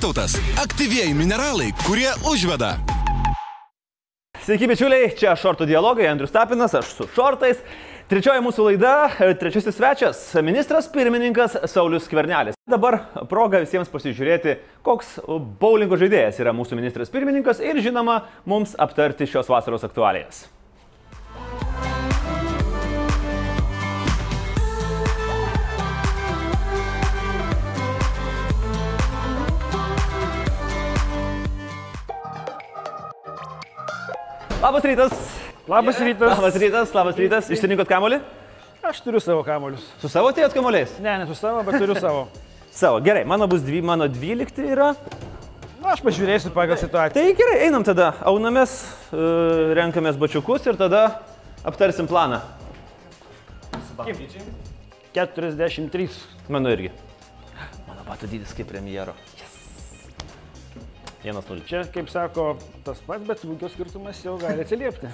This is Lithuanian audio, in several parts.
Vytautas - aktyvieji mineralai, kurie užveda. Sveiki, bičiuliai, čia Šortų dialogai, Andrius Tapinas, aš su Šortais. Trečioji mūsų laida, trečiasis svečias - ministras pirmininkas Saulis Kvernelis. Dabar proga visiems pasižiūrėti, koks bowlingo žaidėjas yra mūsų ministras pirmininkas ir žinoma, mums aptarti šios vasaros aktualijas. Labas rytas. Labas rytas. Labas rytas, labas rytas. Išsirinkot kamolį? Aš turiu savo kamolius. Su savo atėjot kamoliais? Ne, ne su savo, bet turiu savo. Savo. Gerai, mano bus dvi, mano dvylikti yra. Na, aš pažiūrėsiu pagal situaciją. Tai gerai, einam tada. Aunamės, e, renkamės bačiukus ir tada aptarsim planą. 43. Mano irgi. Mano batų dydis kaip premjero. Yes. Vienas nulis. Čia, kaip sako, tas pats, bet ūgio skirtumas jau gali atsiliepti.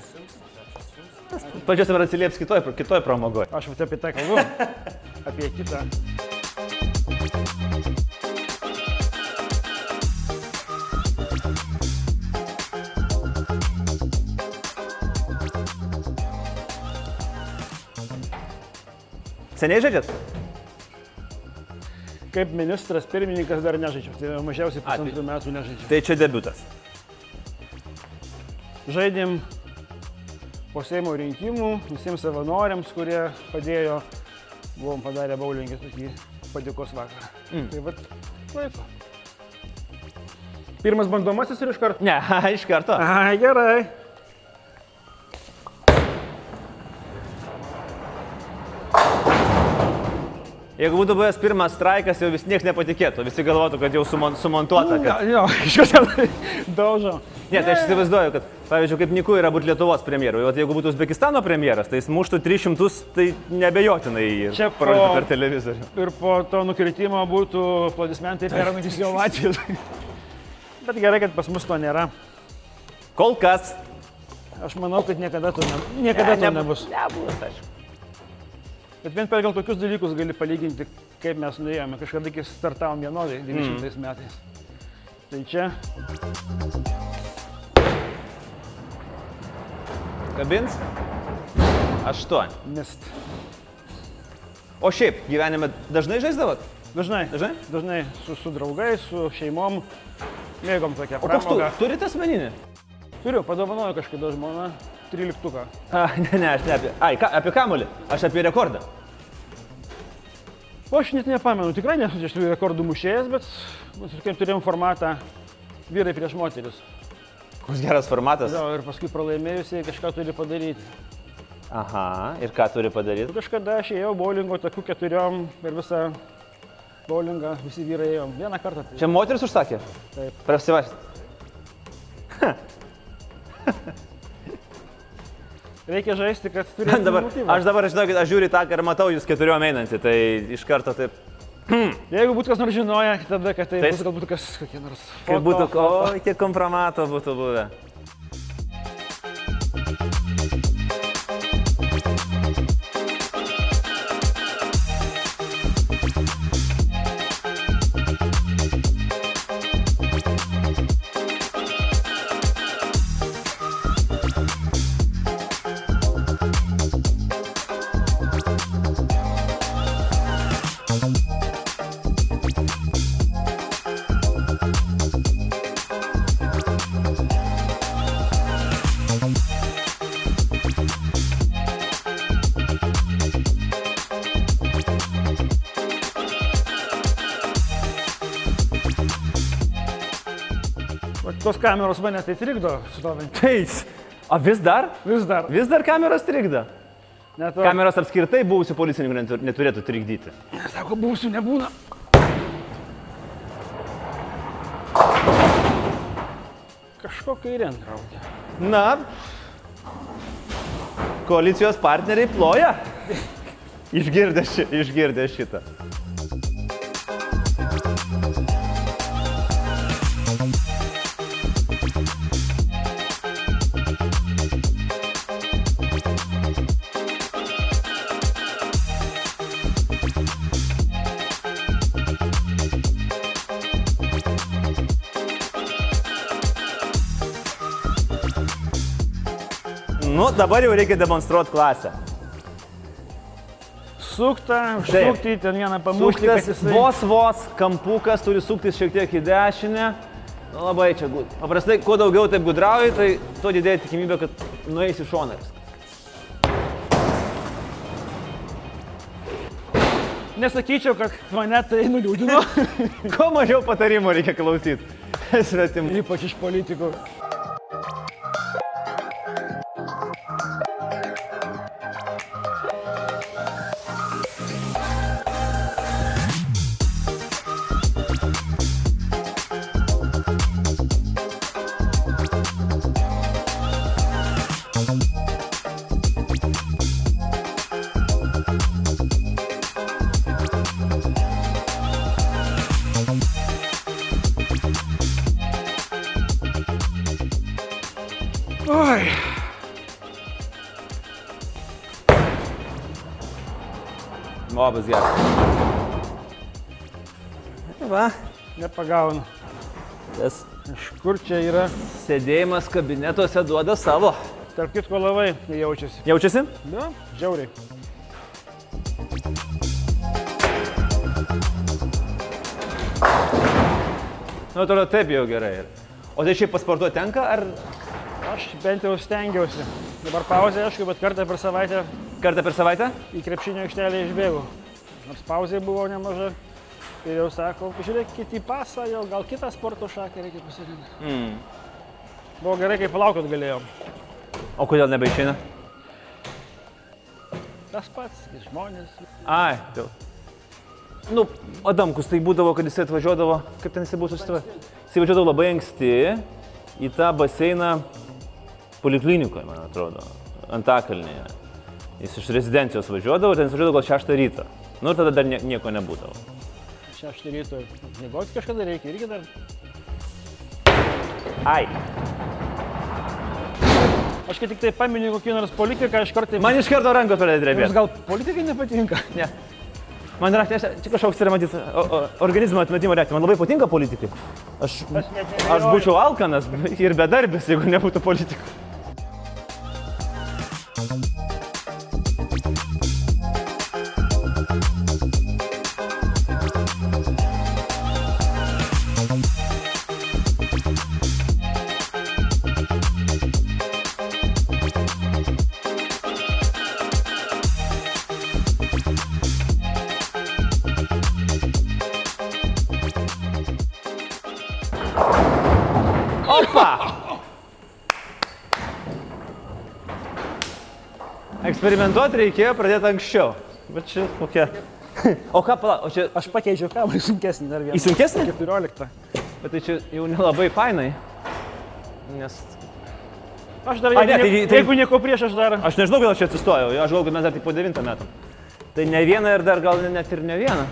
Pažiūrėsim, ar atsilieps kitoj, kitoj pramogoje. Aš vat apie tai kalbu. Apie kitą. Seniai žaidžiat? Kaip ministras pirmininkas dar nežaidžiau. Tai mažiausiai pusantrų metų nežaidžiau. Tai čia debutas. Žaidėm po Seimo rinkimų visiems savanoriams, kurie padėjo, buvom padarę baulingį tokį padėkos vakarą. Mm. Tai vad, laiko. Pirmas bandomasis ir iš karto. Ne, iš karto. Ai, gerai. Jeigu būtų buvęs pirmas straikas, jau vis niekas nepatikėtų. Visi galvotų, kad jau sumon, sumontuota. Kad... Jo, kažkas ten daužo. Ne, tai aš įsivaizduoju, kad, pavyzdžiui, kaip Niku yra būti Lietuvos premjeru. O jeigu būtų Uzbekistano premjeras, tai jis muštų 300, tai nebejotinai Čia parodytų per televizorių. Ir po to nukritimo būtų aplodismentai perrangantis jo Latvijos. Bet gerai, kad pas mus to nėra. Kol kas. Aš manau, kad niekada to, ne, niekada to nebus. Nebus, aišku. Bet vien per gal tokius dalykus gali palyginti, kaip mes nuėjome. Kažkada iki startavom vienodai 20 metais. Tai čia Kabins? Aštuoni. mist. O šiaip, gyvenime dažnai žaisdavot? Dažnai. Dažnai? Dažnai su, su draugais, su šeimom. Mėgom tokią O koks tu? pramogą. Turite asmeninį? Turiu, padovanoju kažkada žmoną 13. A, ne, ne, aš ne apie. Ai, ką, apie kamolį. Aš apie rekordą. O aš net nepamenu, tikrai nesu čia šitų rekordų mušėjas, bet nu, kaip turėjom formatą vyrai prieš moteris. Koks geras formatas. Jo, ir paskui pralaimėjusiai kažką turi padaryti. Aha, ir ką turi padaryti? Kažkada aš ėjau bowlingo takų keturiom per visą bowlingą, visi vyrai ėjom. Vieną kartą. Tai. Čia moteris užsakė? Taip. Prasivašti. Reikia žaisti, kad turėtum Dabar, motyvą. aš dabar, žinokit, aš žiūriu tą ir matau jūs keturiom einantį, tai iš karto taip, Jeigu būtų kas nors žinoję, tada, kad tai Tai- bus galbūt kas kokie nors... foto, būtų, o, foto. kiek kompromato būtų buvę. Tos kameros mane tai trikdo stovint. Teis. O vis dar? Vis dar. Vis dar kameros trikdo. Net to, Kameros apskritai buvusių policininkų netur- neturėtų trikdyti. Sako, būsiu, nebūna. Kažkokia įrien traukia. Na, koalicijos partneriai ploja. Išgirdė, ši, išgirdė šitą. Dabar jau reikia demonstruoti klasę. Sukta, užsukti, ten vieną pamušti, jisai... vos vos kampukas turi suktis šiek tiek į dešinę. Nu, labai čia gud. Paprastai, kuo daugiau taip gudrauji, tai tuo didėja tikimybė, kad nueisi viskas. Nesakyčiau, kad mane tai nuliūdino, Kuo mažiau patarimų reikia klausyti. Svetimų. ypač iš politikų. Labas geras. Va, nepagaunu. tas Iš kur čia yra? sėdėjimas kabinetuose duoda savo. Tarp kitko labai jaučiasi. Jaučiasi? Nu, žiauriai. Nu, atrodo, taip jau gerai. yra. O tai šiaip pasportuoti tenka, ar Aš bent jau stengiausi. Dabar pauzė, aišku, bet kartą per savaitę kartą per savaitę? į krepšinio aikštelę išbėgau. Nors pauzė buvo nemaža. Ir jau sako, žiūrėkit į pasą, jau gal kitą sporto šaką reikia pasirinkti. Mm. Buvo gerai, kai palaukot galėjom. O kodėl nebeišeina? Tas pats, žmonės. Ai, dėl. Nu, Adamkus tai būdavo, kad jisai atvažiuodavo, kaip ten jisai buvo susitvarkęs. Jisai važiuodavo labai anksti į tą baseiną poliklinikoje, man atrodo, Antakalnyje. Jis iš rezidencijos važiuodavo, ten važiuodavo gal 6 ryto. Nu ir tada dar nie, nieko nebūdavo. Šeštą ryto. Mėgoti kažkada reikia irgi dar. Ai, Aš kai tik tai paminiu kokį nors politiką, iš karto... man iš karto rankos pradėjo Jums drebėti. gal politikai nepatinka? Ne. Man yra, čia, čia kažkoks yra matyti organizmo atmetimo reakcija. Man labai patinka politikai. Aš, Aš aš būčiau alkanas ir bedarbis, jeigu nebūtų politikų. Eksperimentuoti reikėjo pradėti anksčiau. Bet čia kokia. O ką pala, o čia... Aš pakeičiau kamuolį sunkesnį dar vieną. Į sunkesnį? 14. Bet tai čia jau nelabai fainai. Nes... Aš dar, A, jeigu, ne, ne, tai- tai, jeigu nieko prieš, aš dar... Aš nežinau, kodėl aš čia atsistojau. Aš galvoju, kad mes dar tik po 9 metų. Tai ne vieną ir dar gal net ir ne vieną.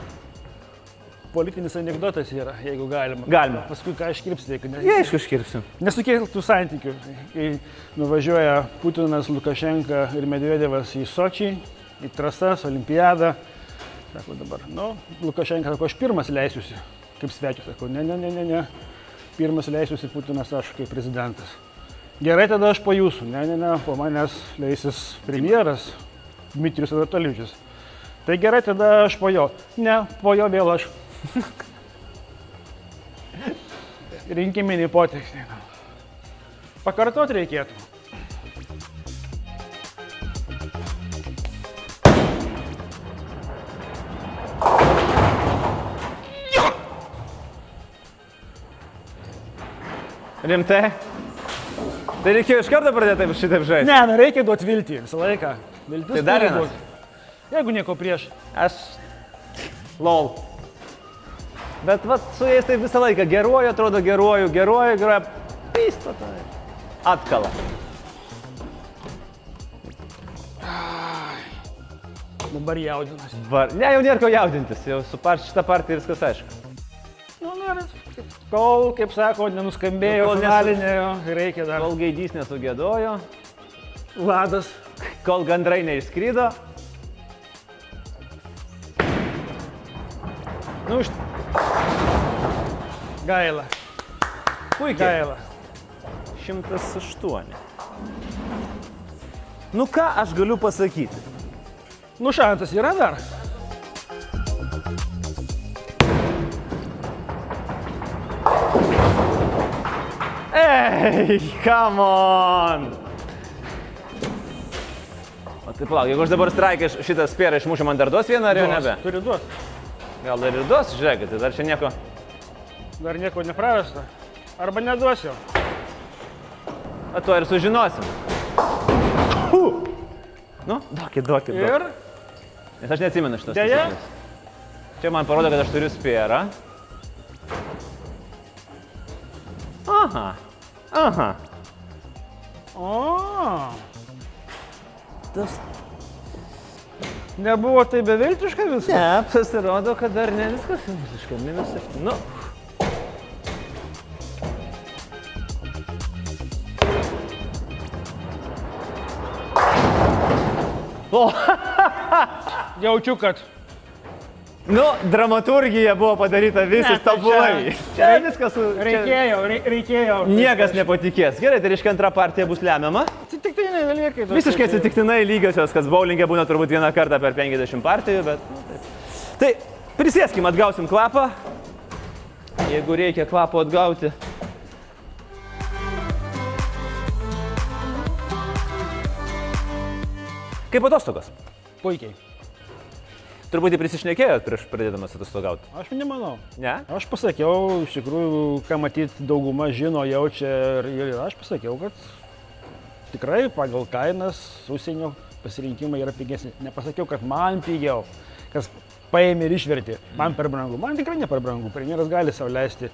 Politinis anegdotas yra, jeigu galima. Galima. Paskui ką iškirpsi, jeigu ne... Jie aišku iškirsiu. Nesukėltų santykių. Kai nuvažiuoja Putinas, Lukašenka ir Medvedevas į Sočį, į trasas, olimpiadą. Sako dabar, nu, Lukašenka sako, aš pirmas leisiuosi, kaip svečias. Sako, ne, ne, ne, ne, ne. Pirmas leisiuosi Putinas aš kaip prezidentas. Gerai, tada aš po jūsų. Ne, ne, ne, po manęs leisis premjeras Dmitrijus Anatolivičius. Tai gerai, tada aš po jo. Ne, po jo vėl aš. Rinkiminį potekstį. Pakartot reikėtų. Rimtai? Tai reikėjo iš karto pradėti taip šitaip žaisti. Ne, nu reikia duoti viltį visą laiką. Viltis Tai dar vienas. Jeigu nieko prieš. Aš. Lol. Bet vat su jais taip visą laiką geruoju, atrodo geruoju, geruoju, geruoju. Pysto tai. Atkala. Dabar jaudinasi. Var. Ne, jau nėra ko jaudintis, jau su par, šitą partiją viskas aišku. Nu, nu, ir kol, kaip sako, nenuskambėjo Nu, kol nesu- reikia dar. Kol gaidys nesugėdojo, Vladas. kol gandrai neišskrydo. Nu, iš... Gaila. Puikiai. Gaila. 108. Nu ką aš galiu pasakyti? Nu, šansas yra dar. Ei, come on! O tai palauk, jeigu aš dabar straikai šitą spėrą išmušiu, man dar duos vieną ar jau nebe? Turi duoti. Gal dar ir duos, žiūrėkit, tai dar čia nieko. Dar nieko neprarasta. Arba neduosiu. O to ir sužinosim. Nu, duokit, duokit. duokit. Ir Nes aš neatsimenu šitos. Deja. taisyklės. Čia man parodo, kad aš turiu spėrą. Aha. Aha. O, Tas... nebuvo tai beviltiška viskas. Ne, pasirodo, kad dar ne viskas visiškai minusas. Nu. O, Jaučiu, kad nu, dramaturgija buvo padaryta Ne, tai tobulai. čia- Čia viskas. Čia... reikėjo, rei- reikėjo. Niekas nepatikės. Gerai, tai reiškia antra partija bus lemiama. Atsitiktiniai dalykai. Visiškai atsitiktinai lygiosios, kas bowlingė būna turbūt vieną kartą per 50 partijų, bet... Nu, taip. Tai prisėskim, atgausim kvapą. Jeigu reikia kvapo atgauti. Kaip atostogos? Puikiai. Turbūt prisišnekėjot prieš pradėdamas atostogauti. Aš nemanau. Ne? Aš pasakiau, iš tikrųjų, ką matyt dauguma žino, jaučia ir, ir aš pasakiau, kad tikrai pagal kainas užsienio pasirinkimai yra pigesni. Nepasakiau, kad man pigiau, kas paėmė ir išvertė. Man per brangu. Man tikrai ne per brangu. Premjeras gali savo leisti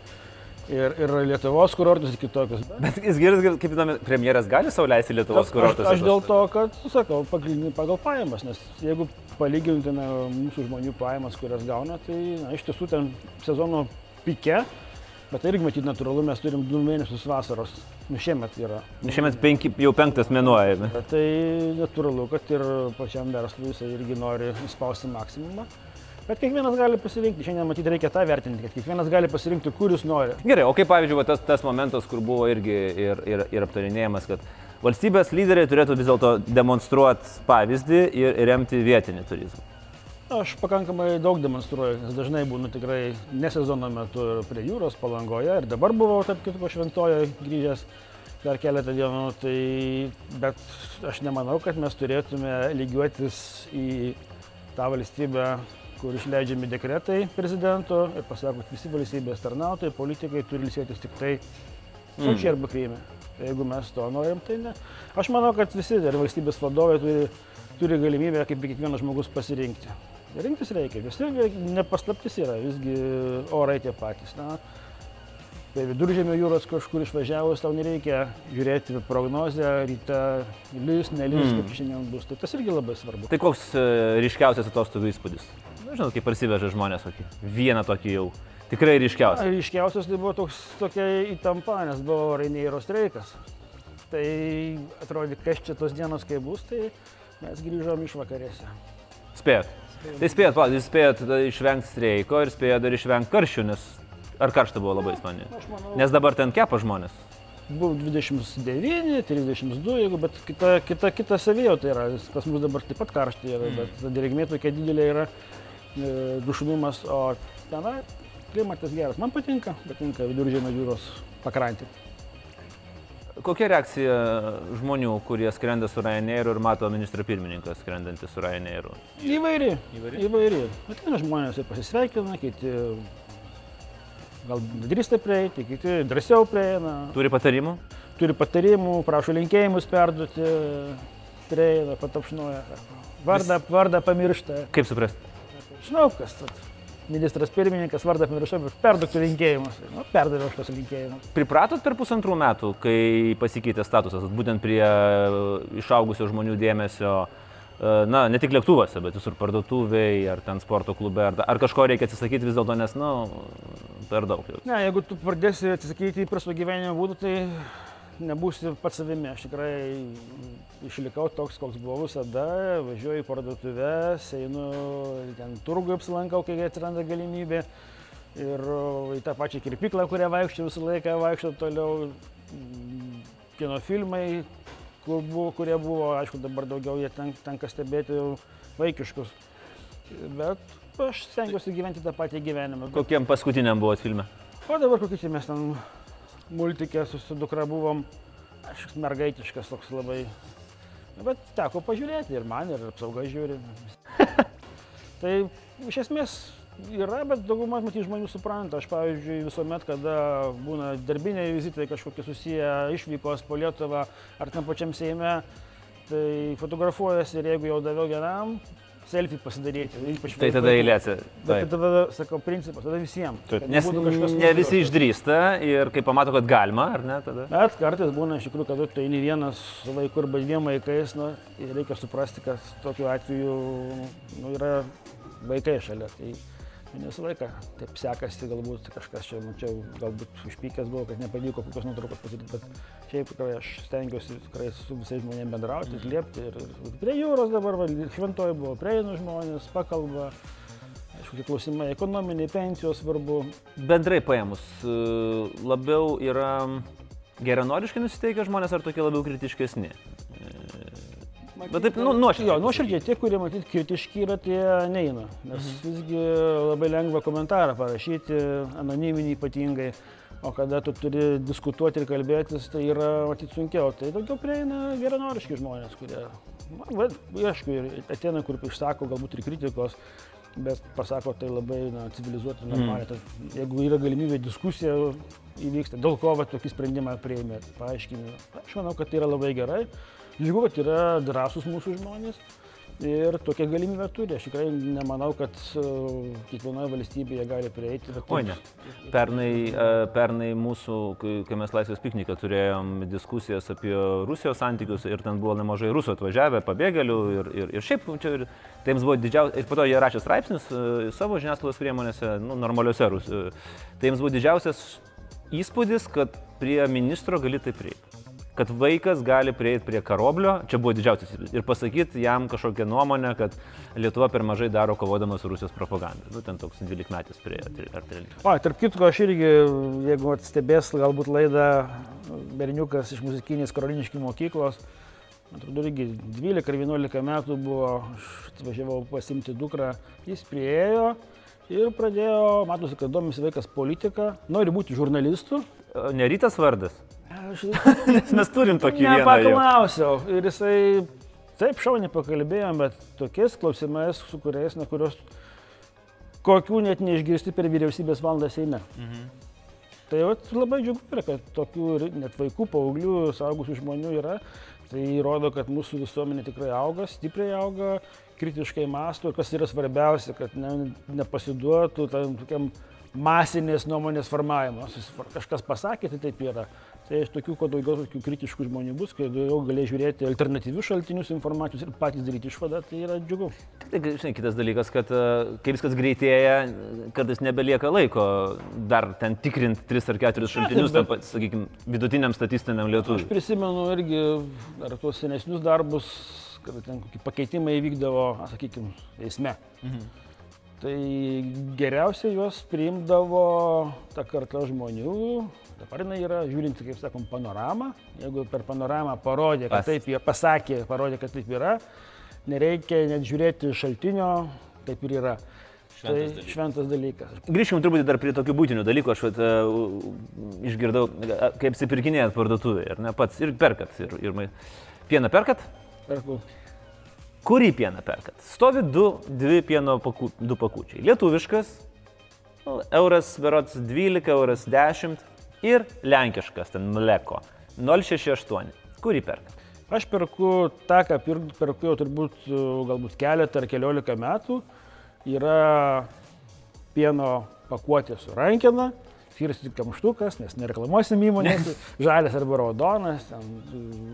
ir, ir Lietuvos kurortus ir kitokius. Bet jis girdis, kaip įdomu, premjeras gali sauliaisti Lietuvos Aš, kurortus. aš dėl to, kad, sakau, pagrindinį pagal pajamas, nes jeigu palygintume mūsų žmonių pajamas, kurias gauna, tai na, iš tiesų ten sezono pike, bet tai irgi matyti natūralu, mes turim du mėnesius vasaros, nu šiemet yra. Šiemet penki, jau penktas mėnuo. tai natūralu, kad ir pačiam verslui jisai irgi nori įspausti maksimumą. Bet kiekvienas gali pasirinkti, šiandien matyti reikia tą vertinti, kad kiekvienas gali pasirinkti, kur jis nori. Gerai, o kaip pavyzdžiui va, tas, tas momentas, kur buvo irgi ir, ir, ir aptarinėjimas, kad valstybės lyderiai turėtų vis dėlto demonstruoti pavyzdį ir, remti vietinį turizmą. Aš pakankamai daug demonstruoju, nes dažnai būnu tikrai ne sezono metu ir prie jūros palangoje ir dabar buvau, tarp kitko, šventoje grįžęs dar keletą dienų, tai bet aš nemanau, kad mes turėtume lygiuotis į tą valstybę, kur išleidžiami dekretai prezidento ir pasako, kad visi valstybės tarnautojai, politikai turi ilsėtis tik tai Sočiai arba Kryme. Tai Jeigu mes to norim, tai ne. Aš manau, kad visi ir valstybės vadovai turi, turi galimybę, kaip ir kiekvienas žmogus, pasirinkti. Rinktis reikia, visi nepaslaptis yra, visgi orai tie patys. Na, prie viduržėmio jūros kažkur išvažiavus tau nereikia žiūrėti prognozę, ryte lys, nelys, Mm. mm. kaip šiandien bus. Tai tas irgi labai svarbu. Tai koks e, ryškiausias atostogų įspūdis? Na, žinot, kaip parsiveža žmonės tokį. Vieną tokį jau. Tikrai ryškiausias. Ryškiausias tai buvo toks, tokia įtampa, nes buvo Rainėro streikas. Tai atrodė, kas čia tos dienos, kai bus, tai mes grįžom iš vakarėse. Spėjot. Tai spėjot, palauk, jūs spėjot tada išvengti streiko ir spėjot dar išvengti karščių, nes ar karšta buvo labai? Aš manau, Nes dabar ten kepa žmonės. Buvo 29, 32, jeigu, bet kita, kita, kita savijauta yra. Pas mus dabar taip pat karšta yra, mm. bet drėgmė tokia didelė yra, e, dušunumas, o tenai klimatas geras. Man patinka, patinka viduržėmio jūros pakrantė. Kokia reakcija žmonių, kurie skrenda su Ryanairu ir mato ministrą pirmininką skrendantį su Ryanairu? Įvairi. Įvairi? Įvairi. Ateina žmonės ir pasisveikina, kiti gal drįsta prieiti, kiti drąsiau prieina. Turi patarimų? Turi patarimų, prašo linkėjimus perduoti, prieina, patapšnuoja. Vardą, vardą pamiršta. Kaip suprasti? Žinau, kas tas. Ministras pirmininkas vardą pamiršau, bet perduoti linkėjimus. Nu, perdaviau aš tos linkėjimus. Pripratot per pusantrų metų, kai pasikeitė statusas, būtent prie e, išaugusio žmonių dėmesio, e, na, ne tik lėktuvose, bet visur parduotuviai, ar ten sporto klube, ar, ar kažko reikia atsisakyti vis dėlto, nes, na, per daug jau. Ne, jeigu tu pradėsi atsisakyti įprasto gyvenimo būdų, tai nebūsi pats savimi. Aš tikrai išlikau toks, koks buvau visada. Važiuoju į parduotuvės, einu ten turgų apsilankau, kai atsiranda galimybė. Ir į tą pačią kirpiklą, kurią vaikščiau visą laiką, vaikščiau toliau. mm, Kino filmai, kur buvo, kurie buvo, aišku, dabar daugiau jie ten, tenka stebėti vaikiškus. Bet aš stengiuosi gyventi tą patį gyvenimą. Bet, Kokiem paskutiniam buvo filme? o dabar kokį čia mes ten multikė su dukra buvom, aš mergaitiškas toks labai. Bet teko pažiūrėti ir man, ir apsauga žiūri. tai iš esmės yra, bet dauguma matyt žmonių supranta. Aš pavyzdžiui visuomet, kada būna darbiniai vizitai kažkokie susiję išvykos po Lietuvą ar tam pačiam Seime, tai fotografuojasi ir jeigu jau daviau vienam, selfie pasidaryti. Ypač Tai tada vaikui. eilė. Bet tai tada, sakau, principas, tada visiems. Taip, Nes ne visi išdrįsta ir kai pamato, kad galima, ar ne, tada. Bet kartais būna iš tikrųjų, kad tu eini vienas su vaiku arba dviem vaikais, nu, ir reikia suprasti, kad tokiu atveju nu, yra vaikai šalia. Tai ne visą laiką taip sekasi, galbūt kažkas čia, mačiau, galbūt užpykęs buvo, kad nepavyko kokios nuotraukos padaryti, bet šiaip tikrai aš stengiuosi tikrai su visais žmonėmis bendrauti, atliepti. Ir, ir prie jūros dabar, va, šventoji buvo, prieinu žmonės, pakalba. Aišku, tie klausimai ekonominiai, pensijos svarbu. Bendrai paėmus, e, labiau yra geranoriškai nusiteikę žmonės ar tokie labiau kritiškesni? Bet taip, nu, nuoširdžiai. Jo, nuoširdžiai tie, kurie matyt kritiški yra, tie neina. Nes visgi labai lengva komentarą parašyti, anoniminį ypatingai. O kada tu turi diskutuoti ir kalbėtis, tai yra matyt sunkiau. Tai daugiau prieina geranoriški žmonės, kurie, va, aišku, ir ateina, kur išsako galbūt ir kritikos, bet pasako tai labai na, civilizuotai, normaliai. Mm. Jeigu yra galimybė diskusija įvyksta, dėl ko va, tokį sprendimą prieimė, paaiškinimą. Aš manau, kad tai yra labai gerai. Džiugu, kad yra drąsūs mūsų žmonės ir tokią galimybę turi. Aš tikrai nemanau, kad uh, kiekvienoje valstybėje gali prieiti. bet Oi, ne. Pernai, e, pernai mūsų, kai, mes Laisvės pikniką turėjom diskusijas apie Rusijos santykius ir ten buvo nemažai rusų atvažiavę, pabėgėlių ir, ir, ir šiaip čia ir, tai jiems buvo didžiausias, ir po to jie rašė straipsnius e, savo žiniasklaidos priemonėse, nu, normaliuose Rusijos. Tai jiems buvo didžiausias įspūdis, kad prie ministro gali taip prieiti. Kad vaikas gali prieiti prie karoblio, čia buvo didžiausias ir pasakyti jam kažkokią nuomonę, kad Lietuva per mažai daro kovodama su Rusijos propaganda. Nu, ten toks 12 metais prie, ar 13. O, tarp kitko, aš irgi, jeigu vat stebės galbūt laidą berniukas iš muzikinės karoliniškių mokyklos, atrodo, irgi 12 ar 11 metų buvo, aš atvažiavau pasimti dukrą, jis priejo ir pradėjo, matosi, kad domisi vaikas politika, nori būti žurnalistu. O Ne rytas vardas. Aš Nes mes turim tokį vieną. nepaklausiau ir jisai taip šauniai pakalbėjom, bet tokiais klausimais, su kuriais, na, kurios kokių net neišgirsti per vyriausybės valandą Seime. Mhm. Tai vat, labai džiugu yra, kad tokių net vaikų, paauglių, saugusių žmonių yra. Tai rodo, kad mūsų visuomenė tikrai auga, stipriai auga, kritiškai masto ir kas yra svarbiausia, kad ne, nepasiduotų tam tokiam masinės nuomonės formavimo. Susifar- Kažkas pasakė, tai taip yra. Tai iš tokių, kuo daugiau tokių kritiškų žmonių bus, kai daugiau galės žiūrėti alternatyvius šaltinius informacijos ir patys daryti išvadą, tai yra džiugu. Tai, žinai, kitas dalykas, kad e, kai viskas greitėja, kartais nebelieka laiko dar ten tikrinti tris ar keturis šaltinius, bet- pa- sakykime, vidutiniam statistiniam Aš lietuviui. prisimenu irgi dar tuos senesnius darbus, kad ten kokie pakeitimai vykdavo, sakykime, eisme. Mhm. Tai geriausiai juos priimdavo ta karta žmonių. Dabar jinai yra, žiūrint, kaip sakom, panoramą. Jeigu per panoramą parodė, kad taip yra, pasakė, parodė, kad taip yra, nereikia net žiūrėti šaltinio, taip ir yra. Šventas tai dalykas. šventas dalykas. Grįžkim truputį dar prie tokių būtinių dalykų. Aš vat, e, išgirdau, kaip apsipirkinėjat parduotuvėje, ar ne pats ir perkat. Ir, ir pieną perkat? Perku. Kurį pieną perkat? Stovi du, dvi pieno paku, du pakučiai. Lietuviškas, nu, euras berots 12, euras 10 ir lenkiškas, ten mleko 068. Kurį perkat? Aš perku tą, ką perku jau turbūt uh, galbūt keletą ar keliolika metų. Yra pieno pakuotė su rankena, skiriasi tik kamštukas, nes nereklamuosim įmonės, žalias arba raudonas. Ten,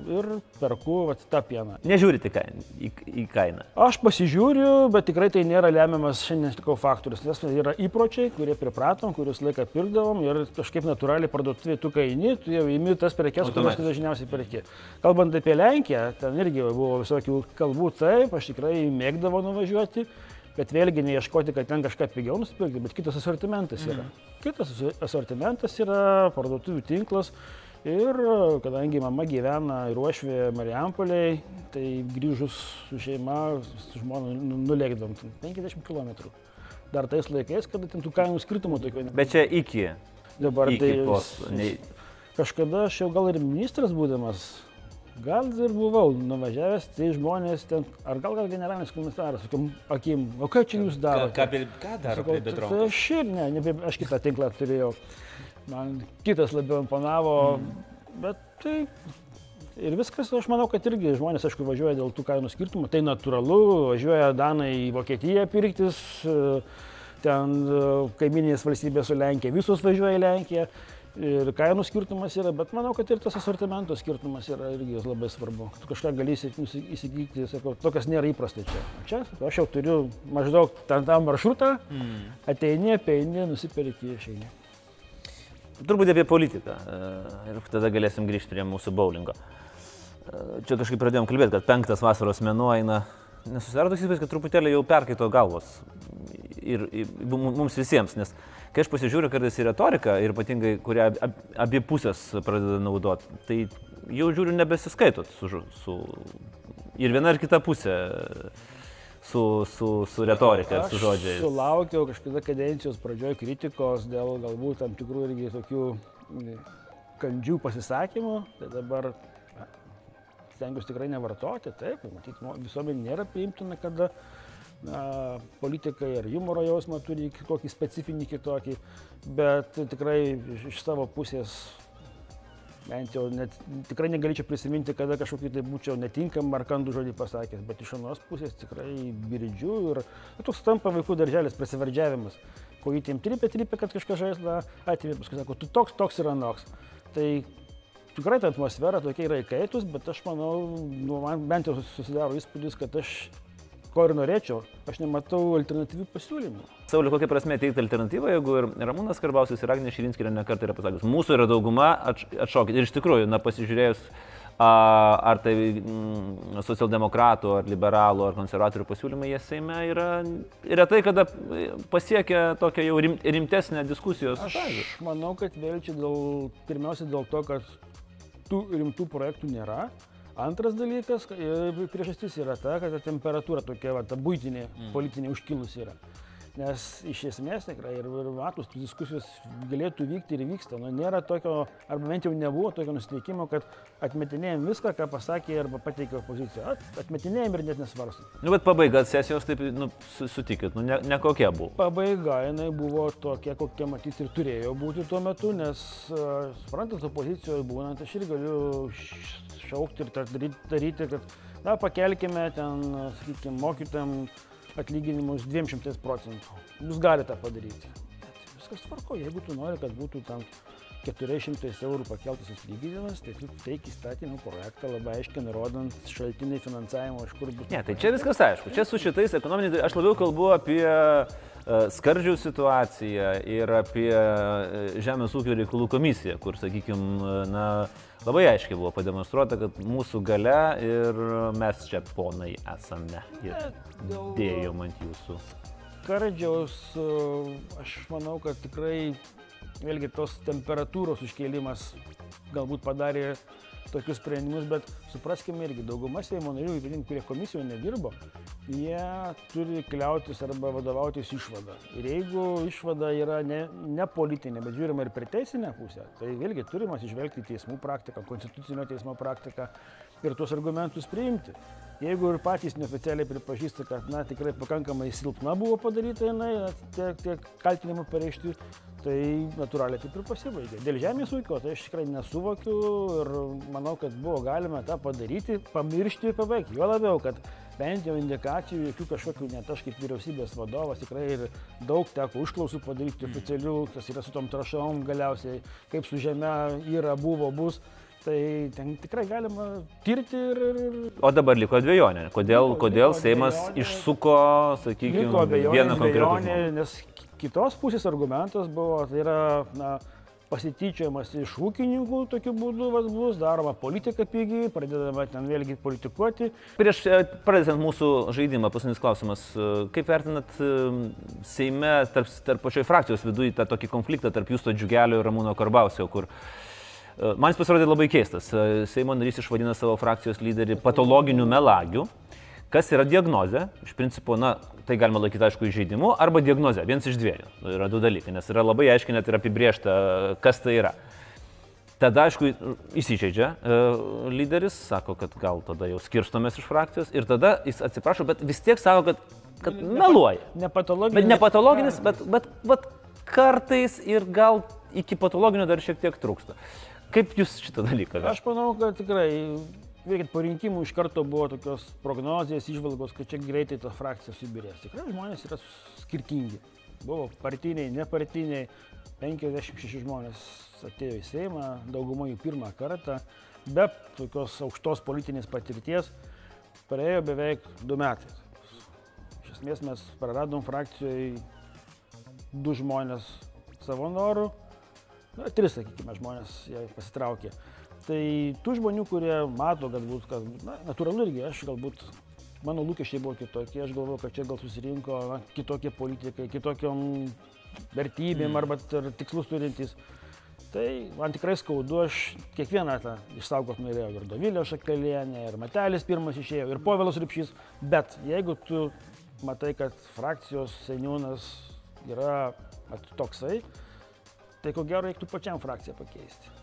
ir perku vat, tą pieną. Nežiūrite kain, į, į kainą. Aš pasižiūriu, bet tikrai tai nėra lemiamas šiandien tikau faktorius, nes yra įpročiai, kurie pripratom, kuriuos laiką pirkdavom ir kažkaip natūraliai parduotuvėje tu kaini, tu jau įimi tas prekes, kurias tu dažniausiai perki. Kalbant apie Lenkiją, ten irgi buvo visokių kalbų, taip, aš tikrai mėgdavau nuvažiuoti, bet vėlgi neieškoti, kad ten kažką pigiau nusipirkti, bet kitas asortimentas yra. Kitas asortimentas yra parduotuvių tinklas Ir kadangi mama gyvena ir uošvė Marijampoliai, tai grįžus su šeima, su žmona nu- nulėkdom 50 km. Dar tais laikais, kada ten tų kainų skirtumų tokių. ne- Bet čia iki. Dabar iki tai postų, nei- kažkada aš jau gal ir ministras būdamas, gal ir buvau nuvažiavęs, tai žmonės ten, ar gal gal generalinis komisaras, sakom, akim, o ką čia jūs darote? ką daro Sakau, prie tai Bedronkos? aš ir ne, ne, aš kitą tinklą turėjau. Man kitas labiau imponavo, mm. bet tai ir viskas, aš manau, kad irgi žmonės, aišku, važiuoja dėl tų kainų skirtumų, tai natūralu, važiuoja Danai į Vokietiją pirktis, ten e, kaiminės valstybės su Lenkija, visos važiuoja į Lenkiją. Ir kainų skirtumas yra, bet manau, kad ir tas asortimento skirtumas yra irgi labai svarbu. Tu kažką gali įsigyti, sakau, to, kas nėra įprasta čia. Čia aš jau turiu maždaug ten tą maršrutą, mm. ateini, apeini, nusipirki, išeini. Turbūt apie politiką. e, Ir tada galėsim grįžti prie mūsų bowlingo. E, Čia kažkaip pradėjom kalbėti, kad penktas vasaros mėnuo eina. Nesusidaro toks įspūdis, kad truputėlį jau perkaito galvos. Ir, ir mum- mums visiems, nes kai aš pasižiūriu kartais į retoriką, ir ypatingai, kurią ab, abi pusės pradeda naudoti, tai jau žiūriu nebesiskaitot su, su ir viena ir kita pusė su, su, su retorika, su žodžiais. Sulaukiau kažkada kadencijos pradžioje kritikos dėl galbūt tam tikrų irgi tokių mm, kandžių pasisakymų. Tai dabar stengiuosi tikrai nevartoti. Taip, matyt, visuomenė nėra priimtina, kada na, politikai ar humoro jausmą turi kokį specifinį kitokį, bet tikrai iš, savo pusės bent jau net, tikrai negalėčiau prisiminti, kada kažkokį tai būčiau netinkamą ar kandų žodį pasakęs, bet iš anos pusės tikrai girdžiu ir nu, toks tampa vaikų darželis prisivardžiavimas. Kojytėm trypia, trypia, kad kažką žaislą atimė, paskui sako, tu toks, toks ir anoks. Tai tikrai ta atmosfera tokia yra įkaitus, bet aš manau, nu, man bent jau susidaro įspūdis, kad aš ko ir norėčiau, aš nematau alternatyvių pasiūlymų. Sauliu, kokia prasme teikti alternatyvą, jeigu ir Ramūnas Karbausis ir Agnė Širinskė nekartą yra pasakęs, mūsų yra dauguma, atš- atšokit. Ir iš tikrųjų, na, pasižiūrėjus, ar tai mm, socialdemokratų, ar liberalų, ar konservatorių pasiūlymai, jie Seime yra retai kada pasiekia tokią jau rim, rimtesnę diskusijos Aš fazę. manau, kad vėl čia dėl, pirmiausia dėl to, kad tų rimtų projektų nėra. Antras dalykas, ka- e, priežastis yra ta, kad temperatūra tokia, va, ta būtinė, mm. politinė užkilusi yra. Nes iš esmės tikrai ir, ir matus, tų diskusijos galėtų vykti ir vyksta. Nu, nėra tokio, arba bent jau nebuvo tokio nusiteikimo, kad atmetinėjom viską, ką pasakė arba pateikė opozicija. At, atmetinėjom ir net nesvarstom. Nu, bet pabaiga sesijos, taip, nu, su- sutikit, nu, ne, ne kokia buvo. Pabaiga jinai buvo tokia, kokia matyti ir turėjo būti tuo metu, nes, e, suprantat, opozicijoje būnant, aš ir galiu šaukti ir daryti, daryti, kad, na, pakelkime ten, sakykime, mokytam atlyginimus 200 procentų. Jūs galite tą padaryti. Bet viskas tvarko, jeigu tu nori, kad būtų tam 400 eurų pakeltas atlyginimas, tai tu teik įstatymų projektą labai aiškiai nurodant šaltinį finansavimo, iš kur bus. Ne, tai čia viskas aišku. Čia su šitais ekonominiais, aš labiau kalbu apie skardžių situaciją ir apie e, Žemės ūkio reikalų komisiją, kur, sakykime, na, labai aiškiai buvo pademonstruota, kad mūsų gale ir mes čia ponai esame. Ir dėjom ant jūsų. Kardžiaus, e, aš manau, kad tikrai vėlgi tos temperatūros užkėlimas galbūt padarė tokius sprendimus, bet supraskime irgi, dauguma Seimo narių, ypatingai kurie komisijoje nedirbo, jie turi kliautis arba vadovautis išvada. Ir jeigu išvada yra ne, ne politinė, bet žiūrima ir per teisinę pusę, tai vėlgi turime atsižvelgti teismų praktiką, konstitucinio teismo praktiką ir tuos argumentus priimti. Jeigu ir patys neoficialiai pripažįsta, kad na, tikrai pakankamai silpna buvo padaryta jinai, tie, tie kaltinimai pareikšti, tai natūraliai taip ir pasibaigė. Dėl žemės ūkio tai aš tikrai nesuvokiu ir manau, kad buvo galima tą padaryti, pamiršti ir pabaigti. Jo labiau, kad bent jau indikacijų, jokių kažkokių net aš kaip vyriausybės vadovas tikrai ir daug teko užklausų padaryti oficialių, kas yra su tom trašom galiausiai, kaip su žemė yra, buvo, bus. Tai ten tikrai galima tirti ir, ir, O dabar liko dviejonė. Kodėl, Liko- kodėl liko Seimas dvejonė. išsuko, sakykime, vieną konkretų žmogų? nes kitos pusės argumentas buvo, tai yra na, pasityčiojimas iš ūkininkų, tokiu būdu vat, bus daroma politika pigiai, pradedama ten vėlgi politikuoti. Prieš e, pradedant mūsų žaidimą, paskutinis klausimas. E, Kaip vertinat e, Seime, tarp, tarp pačioj frakcijos viduje tą tokį konfliktą tarp Jūsto Džiugelio ir Ramūno Karbausio, kur Man jis pasirodė labai keistas. Seimo narys išvadina savo frakcijos lyderį patologiniu melagiu. Kas yra diagnozė? Iš principo, na, tai galima laikyti, aišku, įžeidimu arba diagnozė. Vienas iš dviejų. Yra du dalykai, nes yra labai aiškiai net ir apibriešta, kas tai yra. Tada, aišku, įsižeidžia e, lyderis, sako, kad gal tada jau skirstomės iš frakcijos ir tada jis atsiprašo, bet vis tiek sako, kad, kad meluoja. Nepatologinis. Bet ne patologinis, bet, bet, bet kartais ir gal iki patologinio dar šiek tiek trūksta. Kaip jūs šitą dalyką? Aš manau, kad tikrai, veikiant po rinkimų iš karto buvo tokios prognozijas, išvalgos, kad čia greitai ta frakcija subirės. Tikrai žmonės yra skirtingi. Buvo partiniai, nepartiniai, 56 žmonės atėjo į Seimą, dauguma jų pirmą kartą, be tokios aukštos politinės patirties, praėjo beveik du metai. Iš esmės mes praradom frakcijoje du žmonės savo norų, na, tris, sakykime, žmonės jie pasitraukė. Tai tų žmonių, kurie mato, galbūt, kad, na, natūralu irgi, aš galbūt, mano lūkesčiai buvo kitokie, aš galvoju, kad čia gal susirinko na, kitokie politikai, kitokiom vertybėm mm. arba tikslus turintys. Tai man tikrai skaudu, aš kiekvieną tą išsaugot norėjau. Ir Dovilio Šakalienė, ir Matelis pirmas išėjo, ir Povilas Ripšys. Bet jeigu tu matai, kad frakcijos seniūnas yra toksai, tai ko gero reiktų pačiam frakciją pakeisti.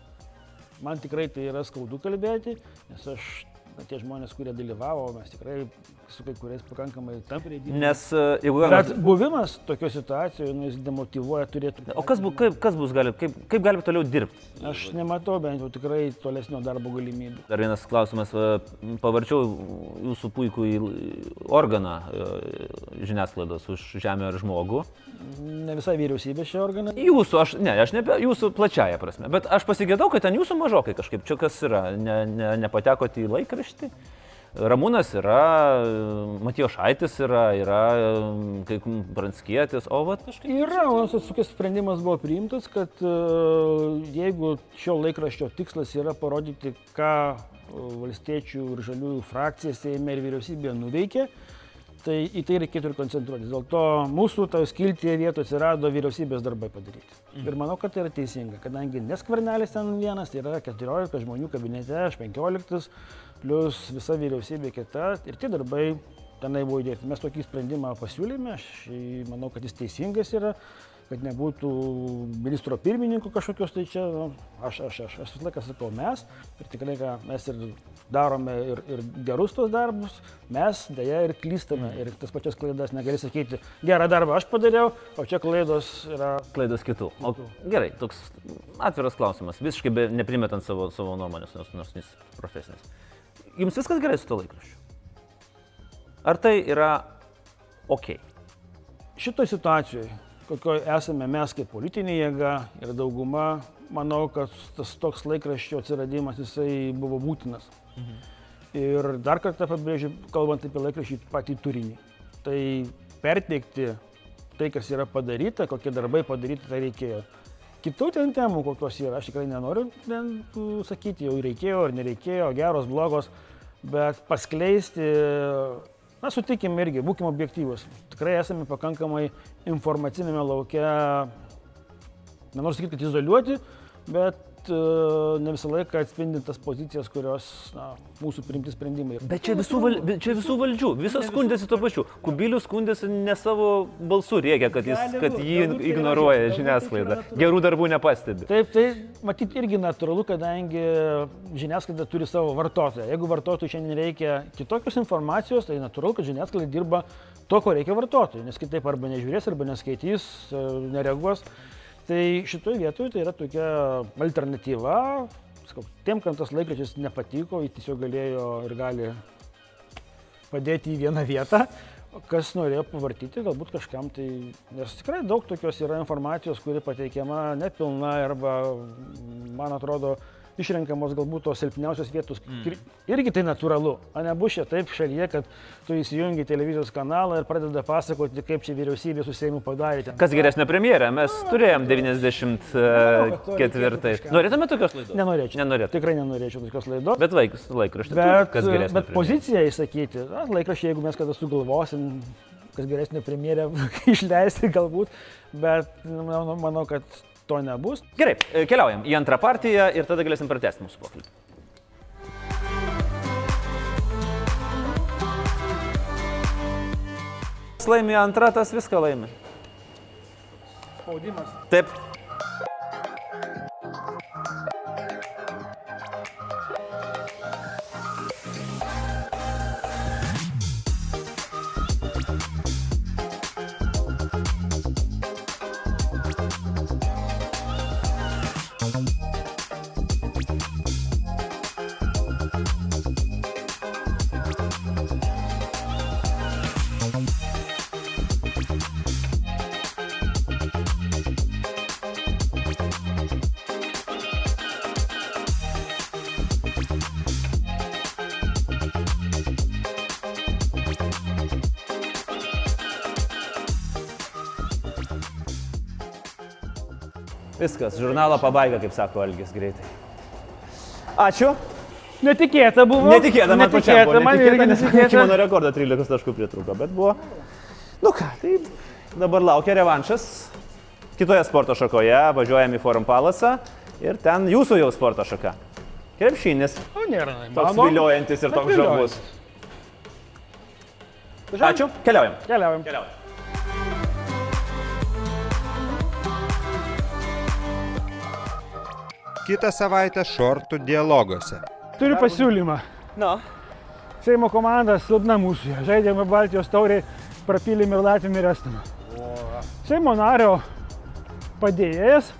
Man tikrai tai yra skaudu kalbėti, nes aš na, tie žmonės, kurie dalyvavo, mes tikrai su kai kuriais pakankamai tampriai dirbame. Nes e, jeigu Bet buvimas tokio situacijoje, nu, jis demotivuoja, turėtų. O kas, bu, kaip, kas bus, gali, kaip, kaip galime toliau dirbti? Aš nematau bent jau tikrai tolesnio darbo galimybių. Dar vienas klausimas, va, pavarčiau jūsų puikų organą e, žiniasklaidos už žemę ir žmogų. Ne visai vyriausybė šio organą. Jūsų, aš, ne, aš ne apie jūsų plačiają prasme, bet aš pasigėdau, kad ten jūsų mažokai kažkaip, čia kas yra, ne, ne, nepatekote į laikraštį. Ramūnas yra, Matijo Šaitis yra, yra kaip Pranskietis, o va kažkaip. Yra, o atsukęs sprendimas buvo priimtas, kad e, jeigu šio laikraščio tikslas yra parodyti, ką e, valstiečių ir žaliųjų frakcija Seime ir vyriausybėje nuveikė, tai į tai reikėtų ir koncentruotis. Dėl to mūsų toje skiltyje vietoje atsirado vyriausybės darbai padaryti. Mhm. Ir manau, kad tai yra teisinga, kadangi neskvarnelis ten vienas, tai yra 14 žmonių kabinete, aš 15, plus visa vyriausybė kita ir tie darbai tenai buvo įdėti. Mes tokį sprendimą pasiūlėme, aš manau, kad jis teisingas yra, kad nebūtų ministro pirmininko kažkokios, tai čia, nu, aš, aš, aš, aš visą laiką sakau mes ir tikrai mes ir darome ir, ir gerus tos darbus, mes dėja ir klystame ir tas pačias klaidas negali sakyti, gerą darbą aš padariau, o čia klaidos yra. Klaidos kitų. O, gerai, toks atviras klausimas, visiškai be, neprimetant savo, savo nuomonės, nors, nors jis profesinis. Jums viskas gerai su to laikraščiu? Ar tai yra ok? Šitoje situacijoje, kokioje esame mes kaip politinė jėga ir dauguma, manau, kad tas toks laikraščio atsiradimas jisai buvo būtinas. Mhm. Ir dar kartą pabrėžiu, kalbant apie laikrašį patį turinį. Tai perteikti tai, kas yra padaryta, kokie darbai padaryti, tai reikėjo. Kitų ten temų, kokios yra, aš tikrai nenoriu ten sakyti, jau reikėjo ar nereikėjo, geros, blogos, bet paskleisti, na, sutikim irgi, būkime objektyvus. Tikrai esame pakankamai informacinėme laukia, nenoriu sakyti, kad izoliuoti, bet ne visą laiką atspindi tas pozicijas, kurios na, mūsų priimti sprendimai. Bet čia visų, val, čia visų valdžių, visos skundėsi tuo pačiu. Kubilius skundėsi ne savo balsų rėkia, kad, jis, kad jį ignoruoja žiniasklaida. Gerų darbų nepastebi. Taip, tai matyt irgi natūralu, kadangi žiniasklaida turi savo vartotoją. Jeigu vartotojui šiandien reikia kitokios informacijos, tai natūralu, kad žiniasklaida dirba to, ko reikia vartotojui, nes kitaip arba nežiūrės, arba neskaitys, e, nereaguos. Tai šitoje vietoje tai yra tokia alternatyva, sakau, tiem, kam tas laikraštis nepatiko, jis tiesiog galėjo ir gali padėti į vieną vietą, kas norėjo pavartyti, galbūt kažkam tai, nes tikrai daug tokios yra informacijos, kuri pateikiama nepilna arba, man atrodo, išrenkamos galbūt tos silpniausios vietos. Mm. Irgi tai natūralu. O nebus čia taip šalyje, kad tu įsijungi televizijos kanalą ir pradeda pasakoti, kaip čia vyriausybė su Seimu padarė. Ten. Kas geresnė premjerė? Mes A, turėjom 94. Norėtume tokios laidos? Nenorėčiau. Nenorėčiau. Tikrai nenorėčiau tokios laidos. Bet vaikas, laikraštis. Bet, kas geresnė? Bet poziciją įsakyti. Laikraščiai, jeigu mes kada sugalvosim, kas geresnė premjerė išleisti galbūt, bet manau, manau, kad to nebus. Gerai, e, keliaujam į antrą partiją ir tada galėsim pratesti mūsų pokalbį. Laimė antrą, tas viską laimė. Spaudimas. Taip. Viskas, žurnalo pabaiga, kaip sako Algis greitai. Ačiū. Netikėta buvo. Netikėta, man pačiam buvo. man Netikėta, irgi nes iki netikėta. mano rekordo 13 taškų pritruko, bet buvo. Nu ką, tai dabar laukia revanšas. Kitoje sporto šakoje važiuojam į Forum Palasą ir ten jūsų jau sporto šaka. Krepšinis. O nėra. Toks viliojantis ir toks žavus. Ačiū. Keliaujam. Keliaujam. Keliaujam. Kitą savaitę šortų dialoguose. Turiu pasiūlymą. Nu. Seimo komanda silpna mūsų. Žaidėme Baltijos tauriai, prapylėm ir Latvijom ir Estam. Seimo nario padėjėjas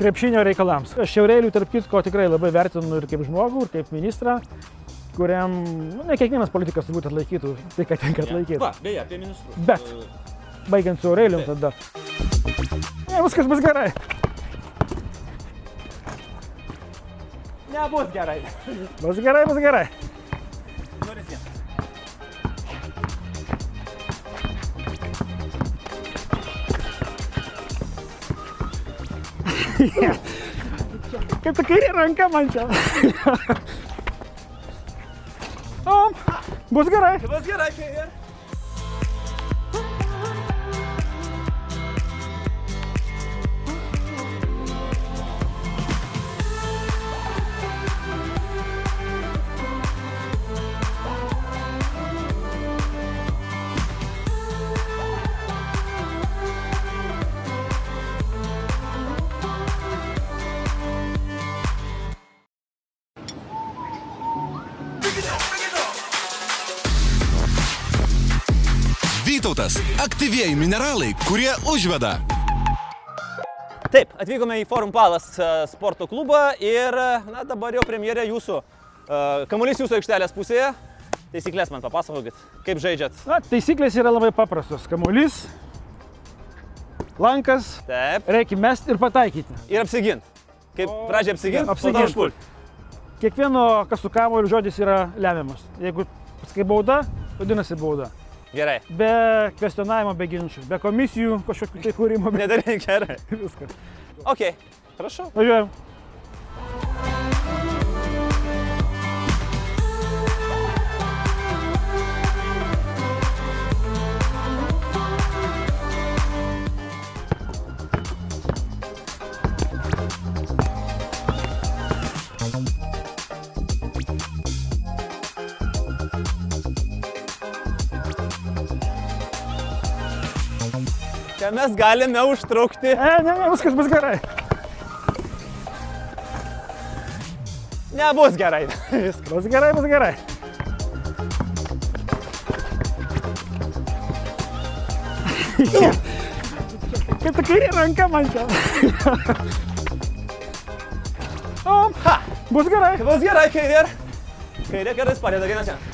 krepšinio reikalams. Aš Šiaurėlių tarp kitko tikrai labai vertinu ir kaip žmogų, ir kaip ministrą, kuriam nu, ne kiekvienas politikas turbūt atlaikytų tai, ką tenka atlaikyti. Va, beje, apie ministrus. Bet, baigiant su Aurelijum tada. Ne, viskas bus gerai. Nebus gerai. Bus gerai, bus gerai. Nulis vienas. Kaip ta kairė ranka man čia. o, bus gerai. Bus gerai, kai aktyvieji mineralai, kurie užveda. Taip, atvykome į Forum Palas e, sporto klubą ir e, na, dabar jau premjerė jūsų. E, Kamuolys jūsų aikštelės pusėje. Taisyklės man papasakokit, kaip žaidžiat. Na, taisyklės yra labai paprastos. Kamuolys, lankas, Taip. reikia mesti ir pataikyti. Ir apsigint. Kaip pradžia apsigint, Apsigint. užpult. Kiekvieno, kas su kamuoliu žodis yra lemiamas. Jeigu pasakai bauda, vadinasi bauda. Gerai. Be kvestionavimo, be ginčių, be komisijų kažkokių tai kūrimo, be Nedarai gerai. viskas. Ok, prašau. Važiuojam. Mes galime užtrukti. E, ne, ne, viskas bus gerai. Nebus gerai. Viskas. Bus gerai, bus gerai. Kaip ta kairė ranka man čia. O, Ha! bus gerai. Bus gerai, kairė. Kairė gerai padeda vienas vienas.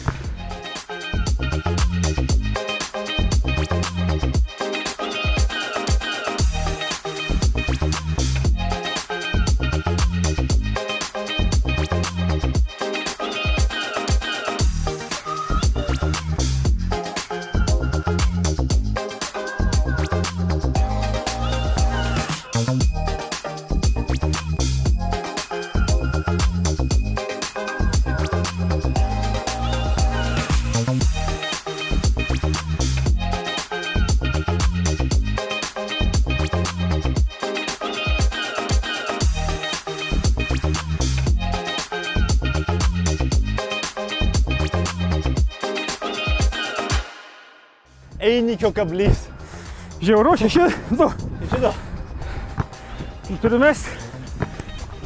Einikio kablys. Žiauru, šeši, du. Žinau. Nu, Turiu mesti.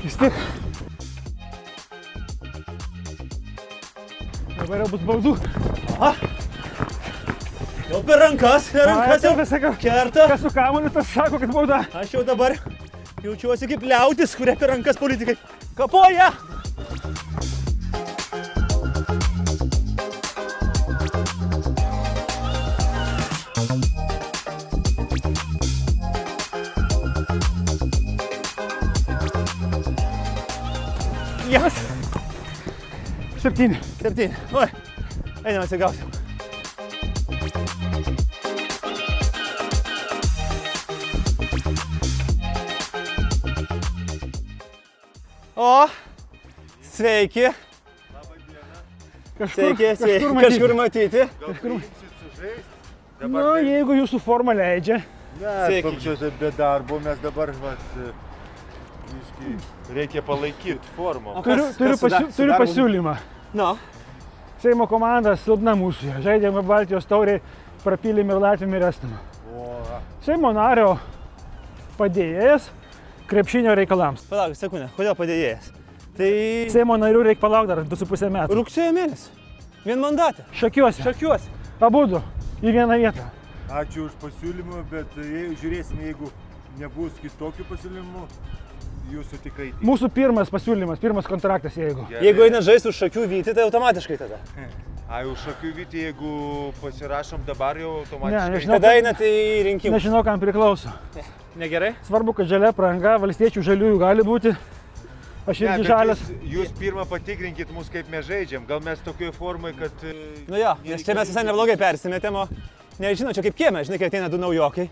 Vis tiek. Dabar jau bus baudų. Jau per rankas, per rankas jau sakau. kerta. Kas su kamuoliu, tas sako, kad bauda. Aš jau dabar jaučiuosi kaip liautis, kurie per rankas politikai kapoja. Septyni. Septyni. Oi. Einam atsigauti. O, sveiki, Kažkur, sveiki, sveiki. kažkur matyti. Kažkur matyti. Nu, jeigu jūsų forma leidžia. Ne, Sveiki. be darbo mes dabar, vat, viškai, reikia palaikyti formą. Turiu, turiu, pasiū, turiu pasiūlymą. Nu, Seimo komanda silpna mūsų. Žaidėme Baltijos tauriai, prapylėm ir Latvijom ir Estam. O, Seimo nario padėjėjas krepšinio reikalams. palauk, sekundę, kodėl padėjėjas? Tai Seimo narių reikia palaukti dar 2,5 metų. rugsėjo mėnesį. Vien mandatė. Šakiuosi. Šakiuosi. Abu du į vieną vietą. ačiū už pasiūlymą, bet jei, žiūrėsime, jeigu nebus kitokių pasiūlymų, jūsų tikrai tik. Mūsų pirmas pasiūlymas, pirmas kontraktas, jeigu. Jeigu eina žaisti už šakių vyti, tai automatiškai tada. Ai, už šakių vyti, jeigu pasirašom dabar jau Ne, automatiškai. nežinau. Tada einate į rinkimus. Nežinau, kam priklauso. Negerai? Svarbu, kad žalia pranga, valstiečių žaliųjų gali būti. Aš Ne, irgi bet žalias. Jūs, jūs pirmą patikrinkit mus, kaip mes žaidžiam. Gal mes tokioje formoje, kad... e, Nu jo, nes čia mes visai neblogai persimetėm, o nežinau, čia kaip kieme, žinai, kai ateina du naujokai,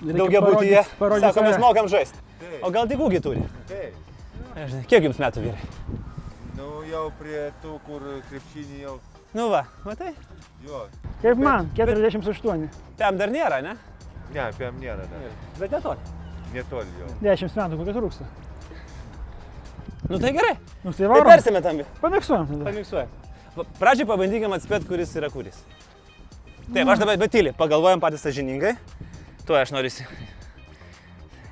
daugia būtyje, sako, mes mokam žaisti. O gal tik ūgį turi? Taip. Nežinai, kiek jums metų vyrai? Nu, jau prie tų, kur krepšinį jau... Nu va, matai, Jo. Kaip man, 48. tam dar nėra, ne? Ne, apie jam nėra, ne. Bet netoli. Netoli jo. 10 metų, kokias rūksta. Nu tai gerai, Nu tai tai varom. persimetam. Pamiksuojam tada. Pamiksuojam. Pradžiai pabandykim atspėti, kuris yra kuris. Taip, aš dabar bet tyliai, pagalvojam patys sažiningai. Tuo aš noriu.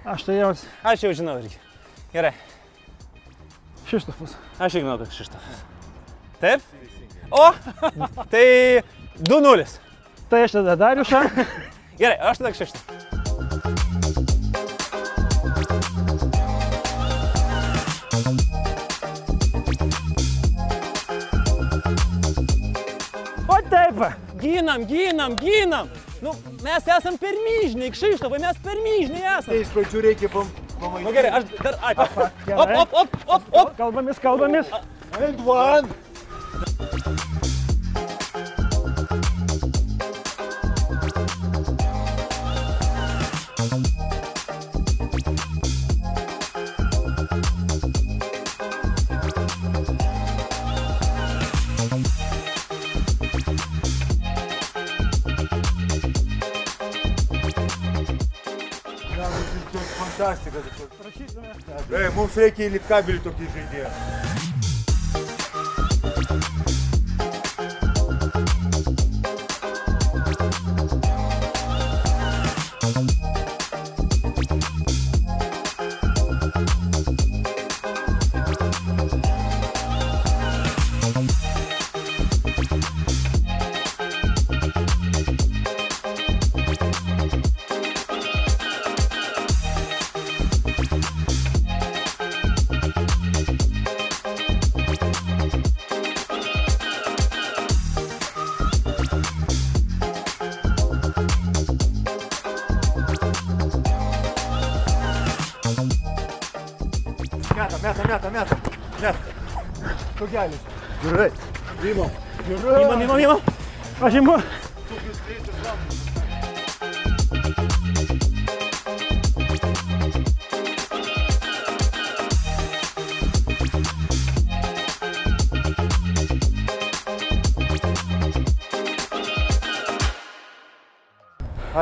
Aš tai jau Aš jau žinau irgi. Gerai, Šištofas. aš žinau, kad šištofas. Taip? O, tai 2-0. Tai aš tada Dariušą. Gerai, aš tada šeštą. O taip. Ginam, ginam, ginam. Nu, mes esam per myžniai, kšištavai, mes per myžniai esam. Tai iš pradžių reikia pam... Na pamatyti. nu, gerai, aš dar... Ai, op, Gerai. op, op, op, op. Kalbamis, kalbamis. And one. Fantastika. Ei, mums reikia į litkabelį tokį žaidėją. Meta, meta, meta. Meta. Kogelis. Gerai. Imam. Gerai. Imam, imam, imam. Aš imu.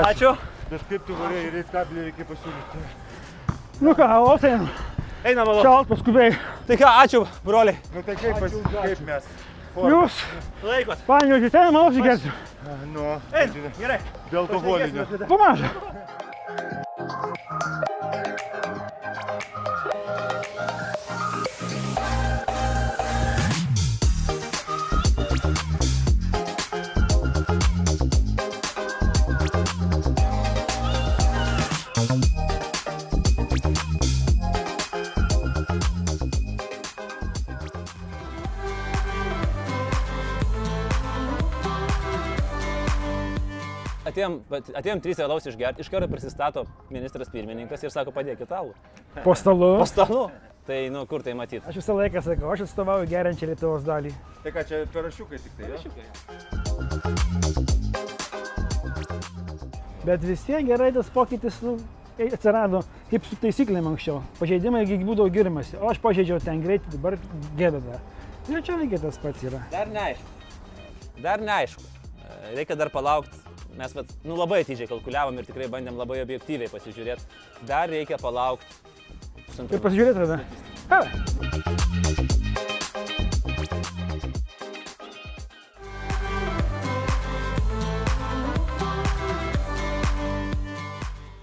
Ačiū. Bet kaip tu varėjai, litkabelį reikia pasiūlyti. Nu ką, o tai Einam, malo. šalt paskubiai. Tai ką, ačiū, broliai. Nu tai kaip, pas, kaip mes? Jūs, Laikot. panėžiu, ten manau, žiūrėsiu. Nu, Eina. Gerai. be alkoholinio. Pamažu. Atėjom, bet atėjom trys alaus išgerti, iš karto prisistato ministras pirmininkas ir sako, padėkit alų. Po stalu. Po stalu. Tai, nu, kur tai matyti? Aš visą laiką sakau, aš atstovauju geriančią Lietuvos dalį. Tai ką čia parašiukai tik tai? jo? Bet vis tiek gerai tas pokytis nu, atsirado kaip su taisyklėm anksčiau. Pažeidimai gi būdavo girimasi, o aš pažeidžiau ten greitį, dabar gėda dar. Ir čia lygiai tas pats yra. Dar neaišku. Dar neaišku. Reikia dar palaukti. Mes vat, nu, labai atidžiai kalkuliavom ir tikrai bandėm labai objektyviai pasižiūrėti. Dar reikia palaukti. Ir pasižiūrėti tada. Ką?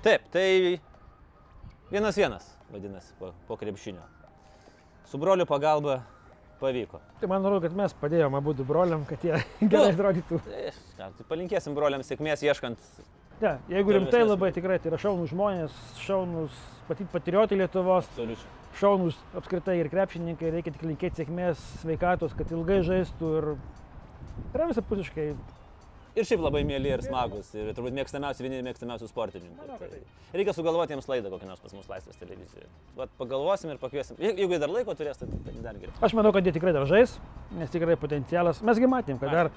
Taip, tai vienas vienas vadinasi po, po krepšinio. Su broliu pagalba pavyko. Tai man atrodo, kad mes padėjome abu broliam, kad jie gerai atrodytų. Tai, tai palinkėsim broliams sėkmės ieškant. Ne, jeigu rimtai labai tikrai, tai yra šaunus žmonės, šaunus pati patriotai Lietuvos, Absoliučiai. šaunus apskritai ir krepšininkai, reikia tik linkėti sėkmės, sveikatos, kad ilgai žaistų ir yra visapusiškai. Ir šiaip labai mėly ir smagus. Ir turbūt mėgstamiausi, vieni mėgstamiausių sportininkų. Tai reikia sugalvoti jiems laidą kokią nors pas mus laisvės televizijoje. Vat pagalvosim ir pakviesim. Je- Jeigu jie dar laiko turės, tai, tai dar geriau. Aš manau, kad jie tikrai dar žais, nes tikrai potencialas. Mesgi matėm, kad dar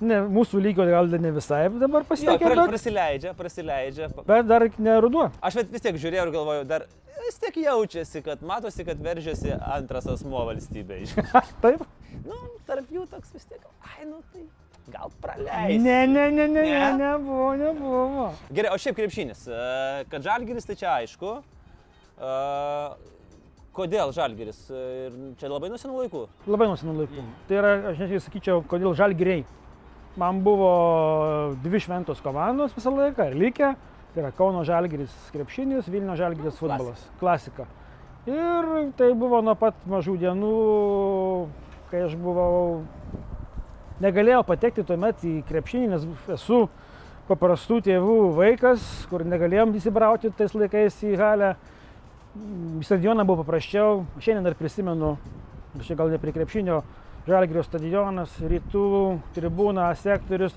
ne, mūsų lygio gal ne visai dabar pasiekė, bet, prasileidžia, prasileidžia. Bet dar neruduo. Aš vis tiek žiūrėjau ir galvoju, dar vis tiek jaučiasi, kad matosi, kad veržiasi antras asmo valstybėje. Taip? nu, tarp jų toks vis tiek, ai, nu tai gal praleis. Ne, ne, ne, ne, ne, Ne? nebuvo, nebuvo. Gerai, o šiaip krepšinis. E, Kad žalgeris, tai čia aišku. E, Kodėl žalgeris? E, Ir čia labai nuo senų laikų. Labai nuo senų laikų. Tai yra, aš netgi sakyčiau, kodėl žalgiriai. Man buvo dvi šventos komandos visą laiką ir likę. Tai yra Kauno žalgiris krepšinis, Vilnių žalgiris futbolas. Klasika. Ir tai buvo nuo pat mažų dienų, kai aš buvau, negalėjau patekti tuomet į krepšinį, nes esu paprastų tėvų vaikas, kur negalėjom įsibrauti tais laikais į halę. Į stadioną buvo paprasčiau. Šiandien dar prisimenu, čia gal ne prie krepšinio, Žalgirio stadionas, rytų tribūna, sektorius,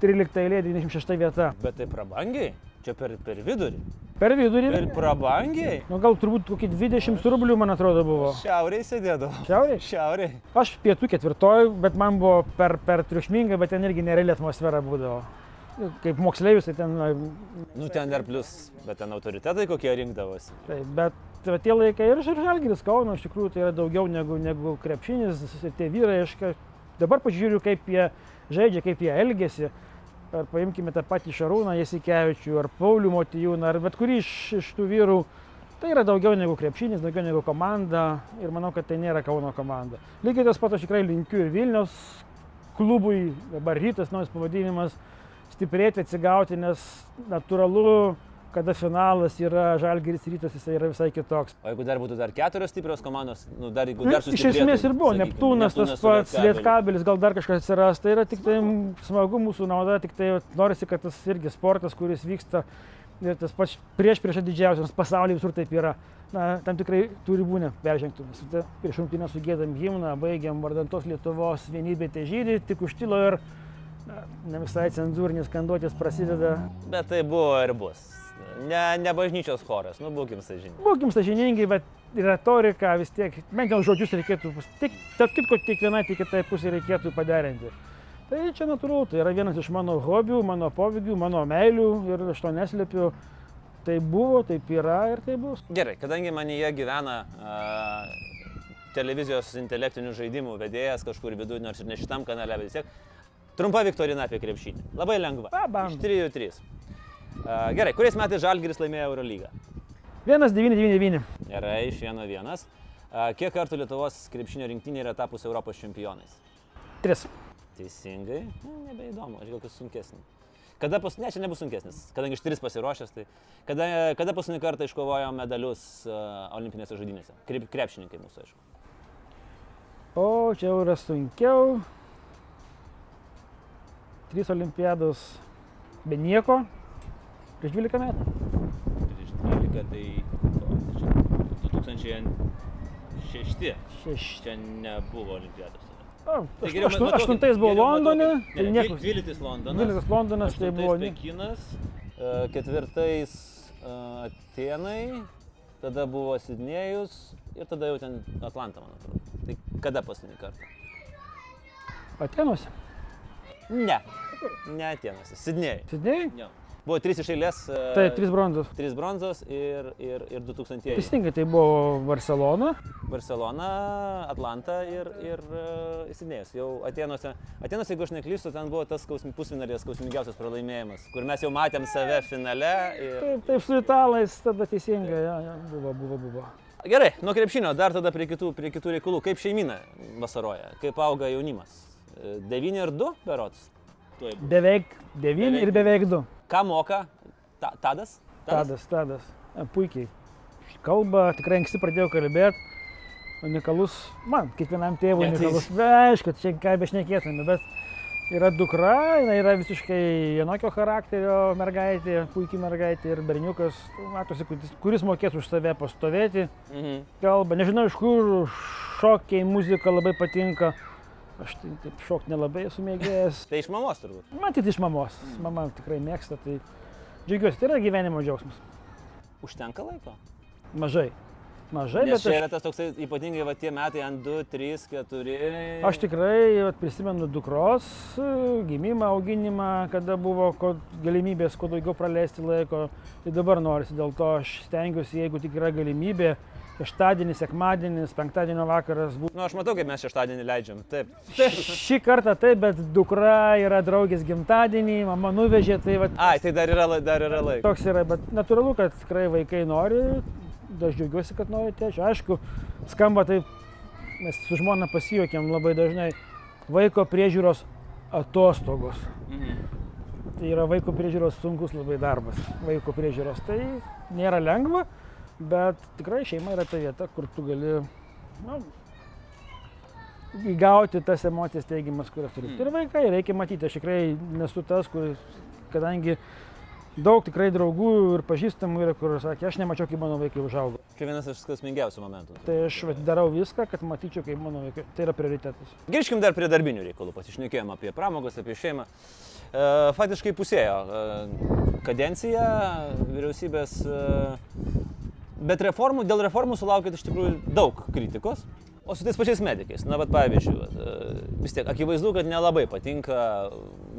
13 eilė, 96 vieta. Bet tai prabangiai. Čia per, per vidurį. Per vidurį, Per prabangiai. nu, gal turbūt kokį 20 rublių, man atrodo, buvo. Šiauriai sėdėdavo. Šiaurėje? Šiauriai. Aš pietų ketvirtoj, bet man buvo per, per triukšminga, bet ten irgi nereali atmosfera būdavo. Kaip moksleivis, tai ten, Nu ten dar plus, bet ten autoritetai kokie rinkdavosi. tai, bet tai, tie laikai ir Žalgiris Kauno iš tikrųjų tai yra daugiau negu, negu krepšinis, ir tie vyrai, aš dabar pažiūriu, kaip jie žaidžia, kaip jie elgesi. Ar paimkime tą patį Šarūną Jasikevičių, ar Paulių Motijūną, ar bet kurį iš, iš tų vyrų. Tai yra daugiau negu krepšinis, daugiau negu komanda ir manau, kad tai nėra Kauno komanda. Lygiai tas pat aš tikrai linkiu ir Vilnius klubui, dabar rytas naujas pavadinimas, stiprėti, atsigauti, nes natūralu, kada finalas yra Žalgiris rytas, jis yra visai kitoks. O jeigu dar būtų dar keturios stiprios komandos, nu dar jeigu Nu, dar Iš esmės ir buvo, sakykim, Neptūnas tas su pats. Lietkabelis, gal dar kažkas atsiras, tai yra tik tai smagu mūsų nauda, tik tai norisi, kad tas irgi sportas, kuris vyksta ir tas pats prieš prieš didžiausiams pasaulyje visur taip yra. Na, tam tikrai turi. Mes ta- prieš rungtynę sugėdam himną, baigiam vardantos Lietuvos vienybė te žydį, tik užtilo ir na, ne visai cenzūrinės kanduotės prasideda. Bet tai buvo ir bus. Ne, ne bažnyčios choras, nu būkim sąžininkai. Būkim sąžiningai, bet retorika vis tiek, bent jau žodžius reikėtų, tik, tarp kitko, tiek vienai, tiek kitai pusė reikėtų paderinti. Tai čia natūralu, tai yra vienas iš mano hobių, mano povygių, mano meilių ir aš to neslėpiu. Tai buvo, taip yra ir tai bus. Gerai, kadangi manyje gyvena a, televizijos intelektinių žaidimų vedėjas kažkur viduje, nors ir ne šitam kanale, bet vis tiek. Trumpa viktorina apie krepšinį. Labai lengva. Pabandom. Iš 3-3. Gerai, kuriais metais Žalgiris laimėjo Eurolygą? 1999. Gerai, iš 1-1. A, Kiek kartų Lietuvos krepšinio rinktinė yra tapusi Europos čempionais? Tris. Teisingai. Nu, nebeįdomu, aš gal kas sunkesnį. Kada pas... Ne, čia nebus sunkesnis, kadangi aš tris pasiruošęs, tai kada, kada paskutinį kartą iškovojo medalius uh, olimpinėse žaidynėse? Krep, krepšininkai mūsų, aišku. O čia jau yra sunkiau. Trys olimpiados be nieko. Prieš 12 metų. Prieš 12 tai... O, čia 2006. Šeši. Čia nebuvo olimpiados. O, Tai aštu- aštu- Aštuntais buvo Londone. Tai nieko. 12 Londonas. 12 Londonas tai buvo. ne- Pekinas, e, ketvirtais e, Atenai, tada buvo Sidnėjus ir tada jau ten Atlanta, man atrodo. Tai kada paskutinį kartą? Atenuose. Ne. Ne Atenuose, Sidnėjui. Sidnėjai? Jo. Buvo trys iš eilės. e, Tai trys bronzos. Trys bronzos ir, ir, ir 2000. Teisingai, tai buvo Barcelona. Barcelona, Atlanta ir, ir uh, Sidnėjus. Jau Atenuose, Atenuose, jeigu aš neklystu, ten buvo tas skausmi, pusfinalės skausmingiausias pralaimėjimas, kur mes jau matėm save finale. Ir... Taip, taip su italais, tada teisingai. Ja, ja, buvo, buvo, buvo. Gerai, nuo krepšinio dar tada prie kitų, prie kitų reikalų. Kaip šeimina vasaroja, kaip auga jaunimas? 9 ir 2 berots. Tuoj bus. Beveik 9 Beveik. ir beveik 2. Ką moka Ta, Tadas? Tadas, Tadas. E, Puikiai. Kalba, tikrai anksti pradėjau kalbėti. Unikalus, man, kiekvienam tėvui unikalus. Be, aišku, čia ką bešnekėtume, bet yra dukra, jinai yra visiškai vienokio charakterio mergaitė, puikiai mergaitė ir berniukas, matosi, kuris- kuris mokės už save pastovėti. Mhm. Kalba, nežinau iš kur, šokiai, muzika labai patinka. Aš tai taip šokti nelabai esu mėgėjęs. Tai iš mamos turbūt. Matyt iš mamos. Mama tikrai mėgsta, tai džiaugiuosi, tai yra gyvenimo džiaugsmas. Užtenka laiko. Mažai. Mažai, Nes bet čia aš, yra tas toksai ypatingai va, tie metai ant 2, 3, 4. aš tikrai vat, prisimenu dukros gimimą, auginimą, kada buvo ko, galimybės kuo daugiau praleisti laiko. Tai dabar norisi, dėl to aš stengiuosi, jeigu tik yra galimybė, šeštadienis, sekmadienis, penktadienio vakaras būtų. Nu, aš matau, kaip mes šeštadienį leidžiam. Taip. Šį kartą taip, bet dukra yra draugės gimtadienį, mama nuvežė, tai vat, Ai, tai dar yra, dar yra laiko. toks yra, bet natūralu, kad tikrai vaikai nori, aš džiaugiuosi, kad nori tėčio. Aišku, skamba taip, mes su žmona pasijokėm labai dažnai, vaiko priežiūros atostogos. Mhm. Tai yra vaiko priežiūros sunkus labai darbas. Vaiko priežiūros tai nėra lengva, bet tikrai šeima yra ta vieta, kur tu gali nu, įgauti tas emocijas teigiamas, kurias turi. Mm. Ir vaikai, reikia matyti, aš tikrai nesu tas, kuris, kadangi daug tikrai draugų ir pažįstamų yra, kur sakė, aš nemačiau, kaip mano vaikai užaugo. Čia vienas iš skausmingiausių momentų. Tai aš darau viską, kad matyčiau, kaip mano vaikai. Tai yra prioritetas. Grįžkim dar prie darbinių reikalų, pasišnekėjom apie pramogos, apie šeimą. E, faktiškai pusėjo e, kadencija vyriausybės, e, bet reformų, dėl reformų sulaukėt iš tikrųjų daug kritikos. O su tais pačiais medikais, na, bet pavyzdžiui, e, vis tiek akivaizdu, kad nelabai patinka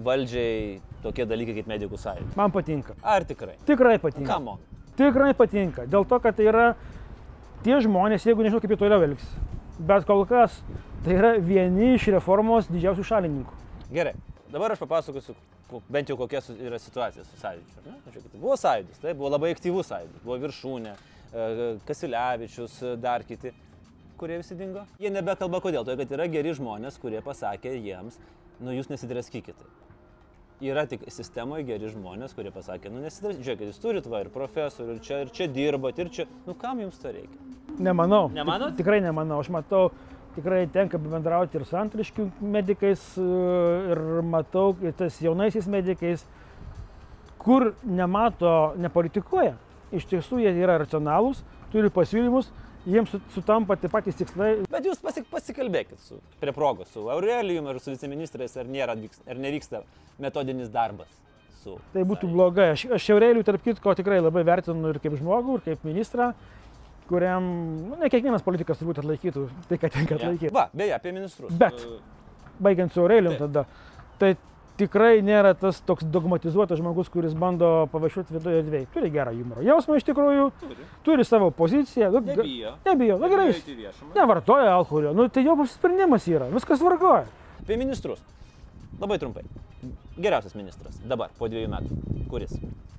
valdžiai tokie dalykai kaip medikų sąjunga. Man patinka. Ar tikrai? Tikrai patinka. Kamo? Tikrai patinka. Dėl to, kad tai yra tie žmonės, jeigu nežinau, kaip jie toliau elgsis. Bet kol kas tai yra vieni iš reformos didžiausių šalininkų. Gerai, dabar aš papasakosiu ko- bent jau kokia yra situacija su sąjūdžiu. Buvo sąjūdis, tai buvo labai aktyvus sąjūdis, buvo viršūnė, Kasilevičius, e, dar kiti, kurie visi dingo. Jie nebekalba kodėl, todėl kad yra geri žmonės, kurie pasakė jiems, nu jūs nesidraskykite. Yra tik sistemoje geri žmonės, kurie pasakė, nu nesidraskykite, žiūrėkit, jūs turit va ir profesorių, ir čia, ir čia dirbat, ir čia, nu kam jums to reikia? Nemanau. Nemanot? Tik- Tikrai nemanau. Aš matau, tikrai tenka bendrauti ir su antriškių medikais, e, ir matau ir tas jaunaisiais medikais, kur nemato, nepolitikuoja. Iš tiesų jie yra racionalūs, turi pasiūlymus, jiems su- sutampa tie patys tikslai. Bet jūs pasik, pasikalbėkit su, prie progos su Aurelijumi ar su viceministrais, ar, nėra, ar nevyksta metodinis darbas su. Tai būtų blogai. Aš, aš Šiaurėlių, tarp kitko, tikrai labai vertinu ir kaip žmogų, ir kaip ministrą, kuriam, nu, ne kiekvienas politikas turbūt atlaikytų tai, ką tenka Ja. atlaikyti. Va, beje, apie ministrus. Bet. E, Baigiant su Aurėlium Taip. tada. Tai tikrai nėra tas toks dogmatizuotas žmogus, kuris bando pavažiuoti viduje erdvėje. Turi gerą humoro jausmą iš tikrųjų, Turi. turi savo poziciją. Nu, Nebijo. Nebijo, na gerai. Nevartoja alkoholio, nu tai jo sprendimas yra, viskas vargoja. Apie ministrus. Labai trumpai. Geriausias ministras dabar, po dviejų metų. Kuris?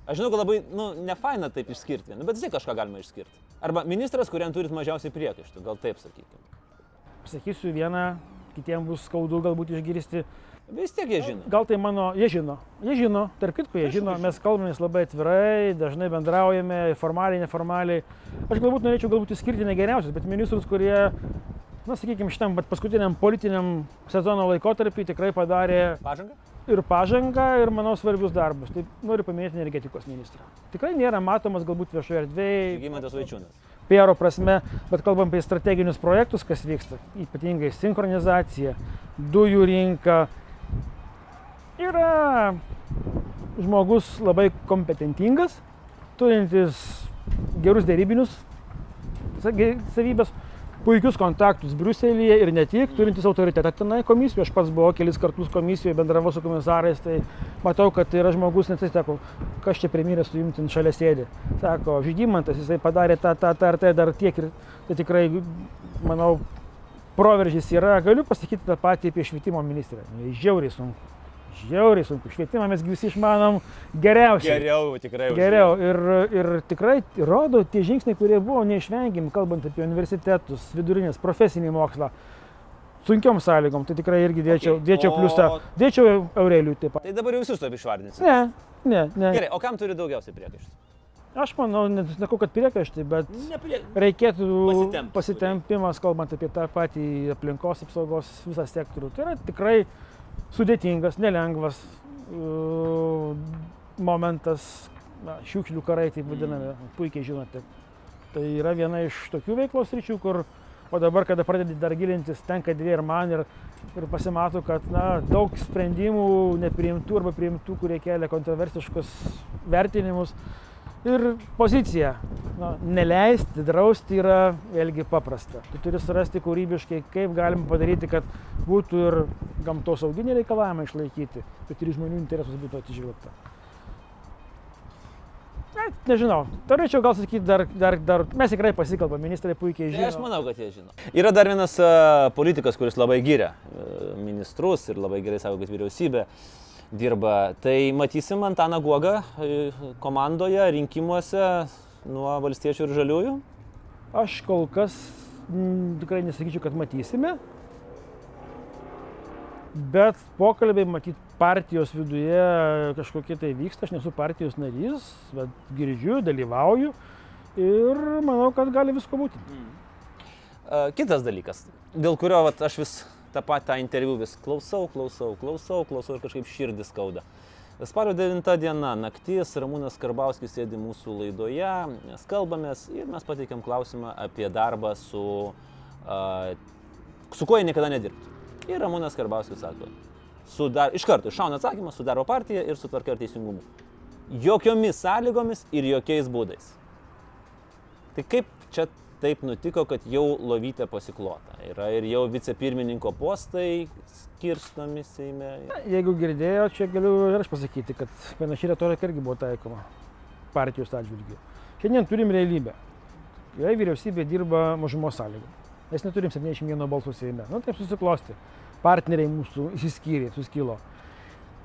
Aš žinau, kad labai, nu, ne faina taip išskirti, nu, bet vis tiek kažką galima išskirti. Arba ministras, kuriam turit mažiausiai priekaištų, gal taip sakykime. Sakysiu vieną kitiems bus skaudu galbūt išgirsti. Vis tiek jie žino. Gal tai mano, jie žino, jie žino, tarp kitko jie žino, mes kalbamės labai atvirai, dažnai bendraujame, formaliai, neformaliai. Aš galbūt norėčiau galbūt išskirti ne geriausius, bet ministrus, kurie, na sakykime, šitam paskutiniam politiniam sezono laikotarpį tikrai padarė Pažanga? ir pažangą, ir, manau, svarbius darbus. Tai noriu paminėti energetikos ministrą. Tikrai nėra matomas galbūt viešoje erdvėje, Žygimantas Vaičiūnas. PR prasme, bet kalbam apie strateginius projektus, kas vyksta, ypatingai sinchronizacija, dujų rinka. Yra žmogus labai kompetentingas, turintis gerus dėrybinius savybės, puikius kontaktus Briuselėje ir ne tik, turintis autoritetą tenai komisijoje. Aš pats buvau kelis kartus komisijoje, bendravau su komisarais, tai matau, kad tai yra žmogus, net jis sako, kas čia premjerė su jums šalia sėdi. Sako, žygimantas, jisai padarė tą, tą, tą ir tai dar tiek ir tai tikrai, manau, proveržys yra. Galiu pasakyti tą patį apie švietimo ministrę. Žiauriai sunku. Žiauriai sunku. Švietimą mes visi išmanom geriausiai. Geriau, tikrai. Geriau ir, ir tikrai rodo tie žingsniai, kurie buvo neišvengiami, kalbant apie universitetus, vidurinės, profesinį mokslą. Sunkiom sąlygom, tai tikrai irgi dėčiau, Okei, dėčiau o- pliusą. Dėčiau Aureliui taip pat. Tai dabar jau visus to išvardinsi. Ne, ne, ne. Gerai, o kam turi daugiausiai priekaištų? Aš manau, nesakau, kad priekaištai, bet Neprie... reikėtų Pasitempt. pasitempimas, kalbant apie tą patį aplinkos apsaugos visą sektorių. Tai yra tikrai sudėtingas, nelengvas uh, momentas, na, šiukšlių karai, taip vadinami, puikiai žinote. Tai yra viena iš tokių veiklos ryčių, kur, o dabar, kada pradedi dar gilintis, tenka dvi ir man ir, ir pasimato, kad na, daug sprendimų nepriimtų arba priimtų, kurie kelia kontroversiškus vertinimus. Ir pozicija. Na, neleisti, drausti yra vėlgi paprasta. Tu turi surasti kūrybiškai, kaip galim padaryti, kad būtų ir gamtos sauginiai reikalavimai išlaikyti, bet ir žmonių interesus būtų atsižvelgta. Na, nežinau, turėčiau gal sakyti, dar, dar, dar, mes tikrai pasikalbame, ministrai puikiai Tai žino. aš manau, kad jie žino. Yra dar vienas a, politikas, kuris labai giria a, ministrus ir labai gerai sako, kad vyriausybė dirba. Tai matysim Antaną Guogą a, komandoje, rinkimuose nuo valstiečių ir žaliųjų. Aš kol kas m, tikrai nesakyčiau, kad matysime. Bet pokalbiai, matyt, partijos viduje kažkokie tai vyksta, aš nesu partijos narys, bet girdžiu, dalyvauju ir manau, kad gali visko būti. A, Kitas dalykas, dėl kurio vat, aš vis tą patį interviu vis klausau, klausau, klausau, klausau ir kažkaip širdis skauda. Spalio 9 diena, naktis, Ramūnas Karbauskis sėdi mūsų laidoje, mes kalbamės ir mes pateikėm klausimą apie darbą su, a, su kuo jie niekada nedirbtų. Ir Ramūnas Karbauskis sako, dar, iš karto iššauna atsakymas su darbo partija ir su tvarka ir teisingumu. Jokiomis sąlygomis ir jokiais būdais. Tai kaip čia taip nutiko, kad jau lovytė pasiklota? Yra ir jau vicepirmininko postai skirstomi Seime. Jeigu girdėjo, čia galiu ir aš pasakyti, kad panaši retorika irgi buvo taikoma partijos atžvilgių. Šiandien turim realybę. Jei vyriausybė dirba mažumos sąlygų. Mes neturim 71 balsų Seime. Na taip susiklosti. Partneriai mūsų išsiskyrė, suskilo.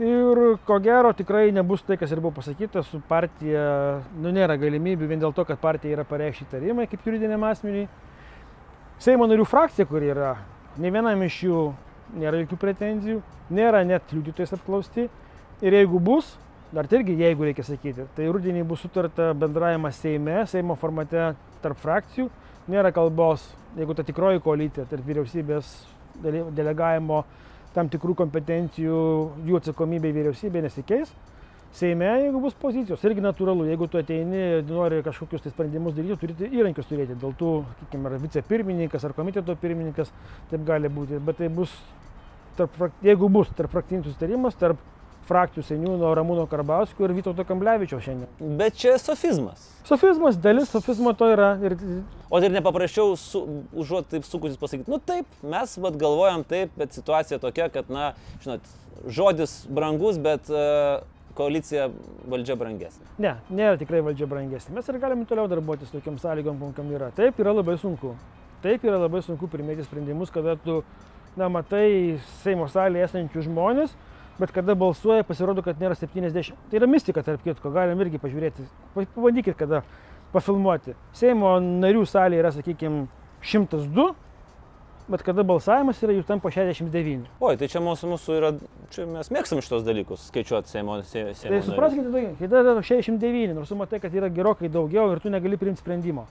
Ir ko gero tikrai nebus tai, kas ir buvo pasakyta su partija. Nu, nėra galimybių vien dėl to, kad partija yra pareikšti tarimai kaip juridiniam asmeniui. Seimo narių frakcija, kuri yra, ne vienam iš jų nėra jokių pretenzijų, nėra net liudytojais apklausti. Ir jeigu bus, dar tai irgi jeigu reikia sakyti, tai rudenį bus sutarta bendravimas Seime, Seimo formate tarp frakcijų, nėra kalbos, jeigu ta tikroji koalicija tarp vyriausybės dele- delegavimo tam tikrų kompetencijų, jų atsakomybė vyriausybė nesikeis. Seime, jeigu bus pozicijos, irgi natūralu, jeigu tu ateini ir nori kažkokius tai sprendimus daryti, turite įrankius turėti. Dėl tų, sakykime, ar vicepirmininkas, ar komiteto pirmininkas, taip gali būti. Bet tai bus, tarp, jeigu bus tarp frakcijų sustarimas, tarp frakcijų seniūno Ramūno Karbauskio ir Vytauto Kamblevičio šiandien. Bet čia sofizmas. Sofizmas, dalis sofizmo to yra. Ir O tai ir nepaprasčiau, su, užuot taip sukusis pasakyti, nu taip, mes vat, galvojam taip, bet situacija tokia, kad, na, žinot, žodis brangus, bet uh, koalicija valdžia brangesnė. Ne, nėra tikrai valdžia brangesnė. Mes ir galime toliau darbuotis tokiam sąlygom, kokiam yra. Taip yra labai sunku. Taip yra labai sunku primėti sprendimus, kada tu, na, matai Seimo salėje esančius žmonės, bet kada balsuoja, pasirodo, kad nėra 70. Tai yra mistika, tarp kitko, galim irgi pažiūrėti. Pa- Pabandykit, kada pafilmuoti. Seimo narių salėje yra, sakykime, 102, bet kada balsavimas yra, jų tampa 69. Oi, tai čia mūsų, mūsų yra, čia mes mėgstam šitos dalykus, skaičiuoti Seimo. Se, seimo Tai supraskite, tai, kai tada yra 69, nors tu matai, kad yra gerokai daugiau ir tu negali priimti sprendimo.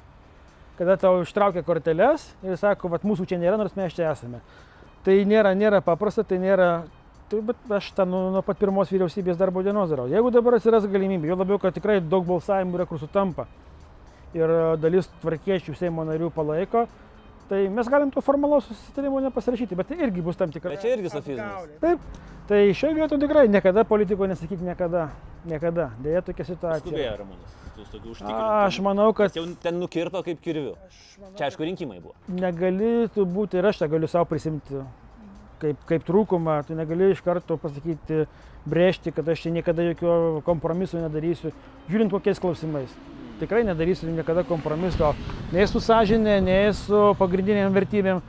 Kada tau ištraukia korteles ir sako, kad mūsų čia nėra, nors mes čia esame. Tai nėra, nėra paprasta, tai nėra... Tai, bet aš tą nuo, nuo pat pirmos vyriausybės darbo dienos darau. Jeigu dabar atsiras galimybė, jo labiau, kad tikrai daug balsavimų yra, kur sutampa ir e, dalis tvarkiečių Seimo narių palaiko, tai mes galim to formalaus susitarimo nepasirašyti, bet tai irgi bus tam tikra. Bet čia irgi sofizmas. Taip, tai šioje vietoje tikrai niekada politiko nesakyk niekada. Niekada. Deja tokia situacija. Skubėjo Ramūnas, tu tokių Aš manau, kad Jau ten nukirto kaip kirviu. Čia aišku rinkimai buvo. negali tu būti ir aš tą galiu savo prisimti kaip, kaip trūkumą, tu negali iš karto pasakyti, brėžti, kad aš čia niekada jokio kompromiso nedarysiu, žiūrint kokiais klausimais. Tikrai nedarysiu niekada kompromiso, nei su sąžinė, nei su pagrindinėm vertybėm,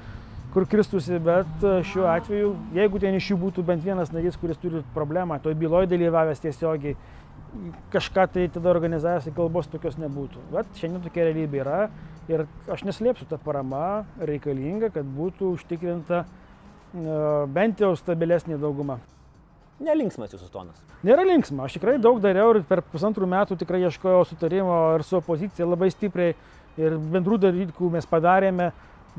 kur kristusi, bet e, šiuo atveju, jeigu ten iš jų būtų bent vienas narys, kuris turi problemą, toj byloje dalyvavęs tiesiogiai, kažką tai tada organizavęs, tai kalbos tokios nebūtų. Bet šiandien tokia realybė yra ir aš neslėpsiu, ta parama reikalinga, kad būtų užtikrinta bent jau stabilesnė dauguma. Nelinksmas jūsų tonas. Nėra linksma, aš tikrai daug dariau ir per pusantrų metų tikrai ieškojau sutarimo ir su opozicija labai stipriai ir bendrų dalykų mes padarėme,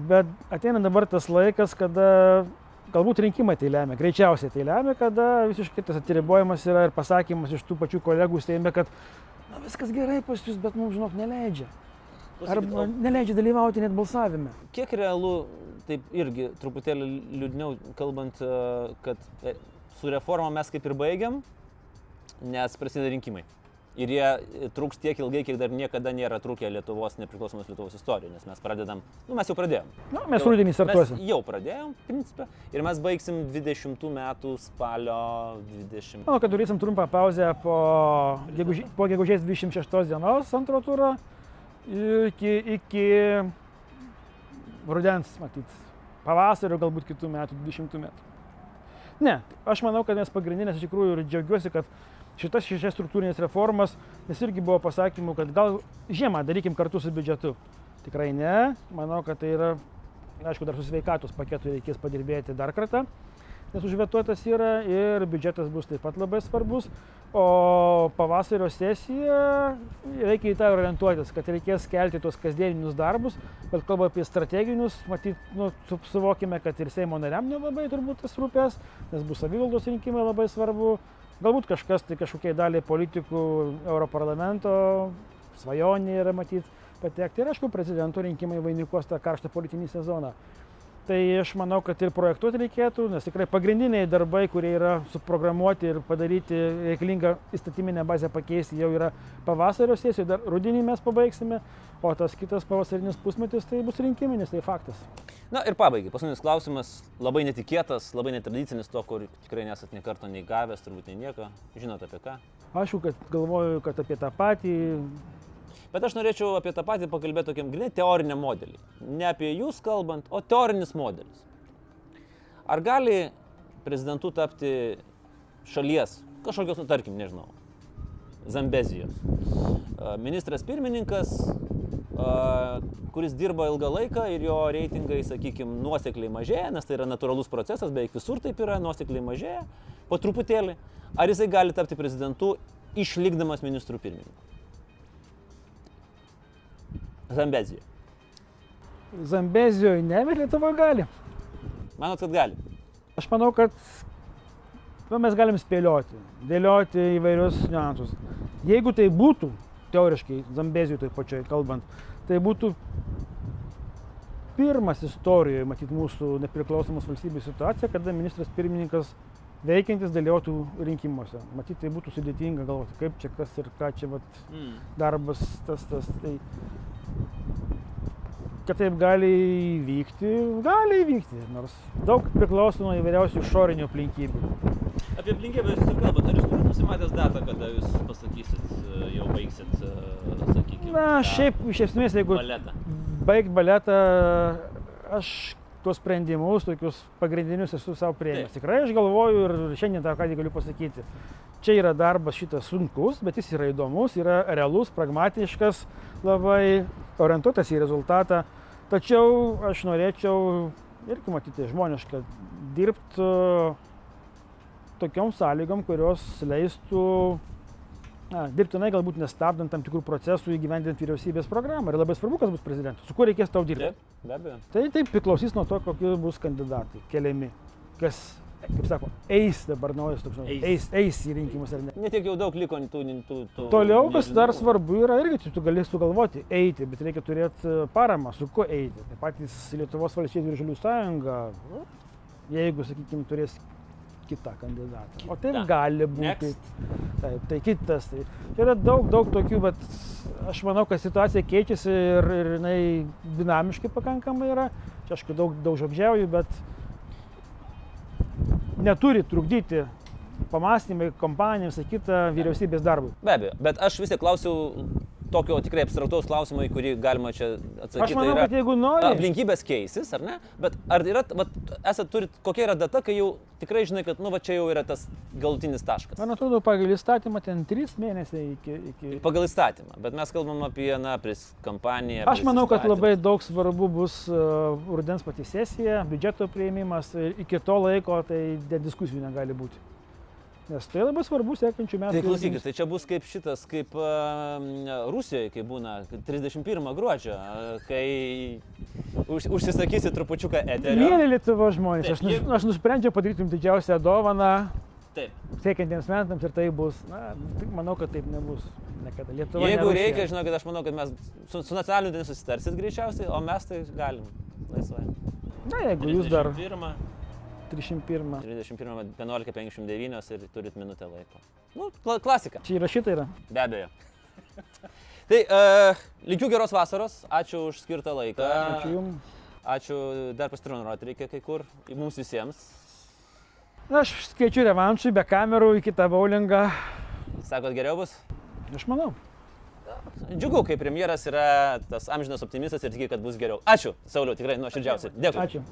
bet ateina dabar tas laikas, kada galbūt rinkimai tai lemia, greičiausiai tai lemia, kada visiškai tas atiribojimas yra ir pasakymas iš tų pačių kolegų steimė, kad na, viskas gerai pas jūs, bet mums, žinok, neleidžia. Arba neleidžia dalyvauti net balsavime. Kiek realu, taip irgi truputėlį liūdniau kalbant, e, kad e, su reforma mes kaip ir baigiam, nes prasideda rinkimai. Ir jie e, truks tiek ilgai, kiek dar niekada nėra trukę Lietuvos, nepriklausomos Lietuvos istorijoje, nes mes pradedam, nu mes jau pradėjom. Na, mes rudenį startuosim. Jau pradėjom, principė, ir mes baigsim 20 metų spalio 20. Manau, kad turėsim trumpą pauzę po, gegužė, po gegužės 26 dienos antro turo iki, iki rudens, matyt, pavasario, galbūt kitų metų, 20 metų. Ne, aš manau, kad mes pagrindinės iš tikrųjų ir džiaugiuosi, kad šitas šešias struktūrinės reformas, nes irgi buvo pasakymų, kad gal žiemą darykim kartu su biudžetu. Tikrai ne, manau, kad tai yra, aišku, dar su sveikatos paketu reikės padirbėti dar kartą, nes užvetuotas yra ir biudžetas bus taip pat labai svarbus, o pavasario sesija reikia į tą orientuotis, kad reikės kelti tuos kasdieninius darbus, bet kalba apie strateginius, matyt, nu, su- suvokime, kad ir Seimo nariam nelabai turbūt tas rūpės, nes bus savivaldos rinkimai labai svarbu, galbūt kažkas tai kažkokiai daliai politikų Europarlamento svajonė yra matyti patekti ir aišku, prezidento rinkimai vainikuos tą karštą politinį sezoną. Tai aš manau, kad ir projektuoti reikėtų, nes tikrai pagrindiniai darbai, kurie yra suprogramuoti ir padaryti reikalingą įstatyminę bazę pakeisti, jau yra pavasario sesijoje, dar rudenį mes pabaigsime, o tas kitas pavasarinis pusmetis tai bus rinkiminis, tai faktas. Na ir pabaigai, paskutinis klausimas, labai netikėtas, labai netradicinis, to, kur tikrai nesat nei karto nei gavęs, turbūt nei nieko. Žinote apie ką? Aišku, kad galvoju, kad apie tą patį, Bet aš norėčiau apie tą patį pakalbėti tokiam grinai teoriniam modeliui. Ne apie jūs kalbant, o teorinis modelis. Ar gali prezidentu tapti šalies, kažkokios, nu, tarkim, nežinau, Zambezijos. Ministras pirmininkas, kuris dirba ilgą laiką ir jo reitingai, sakykime, nuosekliai mažėja, nes tai yra natūralus procesas, beveik visur taip yra, nuosekliai mažėja, po truputėlį. Ar jisai gali tapti prezidentu išlikdamas ministrų pirmininku? Zambezijoje. Zambezijoje ne, bet Lietuva gali. Manot, kad gali? Aš manau, kad nu, mes galim spėlioti, dėlioti įvairius niuansus. Jeigu tai būtų, teoriškai, Zambezijoje toj pačioj kalbant, tai būtų pirmas istorijoje, matyt, mūsų nepriklausomos valstybės situacija, kada ministras pirmininkas veikiantis dalyvautų rinkimuose. Matyt, tai būtų sudėtinga galvoti, kaip čia kas ir ką čia vat, Mm. darbas tas, tas. Tai, kad taip gali įvykti, gali įvykti, nors daug priklauso nuo įvairiausių išorinių aplinkybių. Apie aplinkybės jūs ir kalbate, ar jūs turite nusimatęs datą, kada jūs pasakysit, e, jau baigsit, e, sakykime, Na, šiaip iš esmės, jeigu baletą. baigt baletą, aš tuos sprendimus, tokius pagrindinius esu savo prieimęs. Tikrai aš galvoju ir šiandien tą ką galiu pasakyti. Čia yra darbas šitas sunkus, bet jis yra įdomus, yra realus, pragmatiškas, labai orientuotas į rezultatą. Tačiau aš norėčiau irgi matyti žmoniška dirbti tokiom sąlygom, kurios leistų na, dirbtinai galbūt nestabdant tam tikrų procesų įgyvendinti vyriausybės programą. Ir labai svarbu, kas bus prezidentas, su kuo reikės tau dirbti. Taip, be abejo. Tai taip priklausys nuo to, kokie bus kandidatai keliami, kas, kaip sako, eis dabar naujas toks, Eis. eis, eis į rinkimus ar ne. Netiek jau daug liko tų... tų, tų Toliau, kas dar nežinau. svarbu yra, irgi tu gali sugalvoti eiti, bet reikia turėti e, paramą, su kuo eiti. Tai patys Lietuvos valstybių ir žalių sąjunga, nu, jeigu, sakykime, turės kitą kandidatą. O taip gali būti. Next. Taip, tai kitas. Tai čia yra daug, daug tokių, bet aš manau, kad situacija keičiasi ir, ir jinai dinamiškai pakankamai yra. Čia aišku daug, daug žodžiauju, bet neturi trukdyti pamastymai, kompanijai, visą kitą vyriausybės darbui. Be abejo, bet aš vis tiek klausiau tokio tikrai abstraktaus klausimo, į kurį galima čia atsakyti. Aš manau, tai yra, kad jeigu nori, Aplinkybės keisis, ar ne? Bet ar yra, vat, esat turit, kokia yra data, kai jau tikrai žinai, kad, nu, va čia jau yra tas galutinis taškas? man atrodo, pagal įstatymą ten 3 mėnesiai iki... iki... Pagal įstatymą, bet mes kalbam apie, na, pris kampaniją. Aš manau, kad labai daug svarbu bus uh, rudens pati sesija, biudžeto prieimimas ir iki to laiko tai diskusijų negali būti. Nes tai labai svarbu sekančių metų. Tai klausykit, tai čia bus kaip šitas, kaip uh, Rusijoje, kai būna 31 gruodžio, uh, kai už, užsisakysi trupučiuką eterio. Mėly Lietuvo žmonės, aš, Taip, nus, aš nusprendžiau padaryti jums didžiausią dovaną Taip. siekiantiems metams ir tai bus, na, tik manau, kad taip nebus. Niekada. Lietuva. ne Jeigu Rusija. reikia, žinokit, aš manau, kad mes su, su nacionaliniu dėmesiu susitarsit greičiausiai, o mes tai galim laisvai. Na, jeigu jūs dar 31, 301. 31, 11.59 ir turit minutę laiko. Nu, kla klasika. Čia įrašyta yra. Be abejo. Tai uh, linkiu geros vasaros, ačiū už skirtą laiką. Ačiū jums. Ačiū, dar pasitreniruoti reikia kai kur, mums visiems. Aš skaičiu revanšui be kamerų į kitą baulingą. Sakot, geriau bus? Aš manau. Džiugu, kai premjeras yra tas amžinas optimistas ir tiki, kad bus geriau. Ačiū, Sauliu, tikrai nuoširdžiausiai. Dėkui. Ačiū.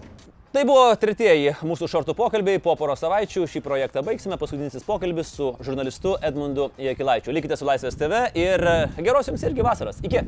Tai buvo tretieji mūsų šortų pokalbiai. Po poros savaičių šį projektą baigsime. Paskutinis pokalbis su žurnalistu Edmundu Jekilaičiu. Likite su Laisvės TV ir geros jums irgi vasaros. Iki.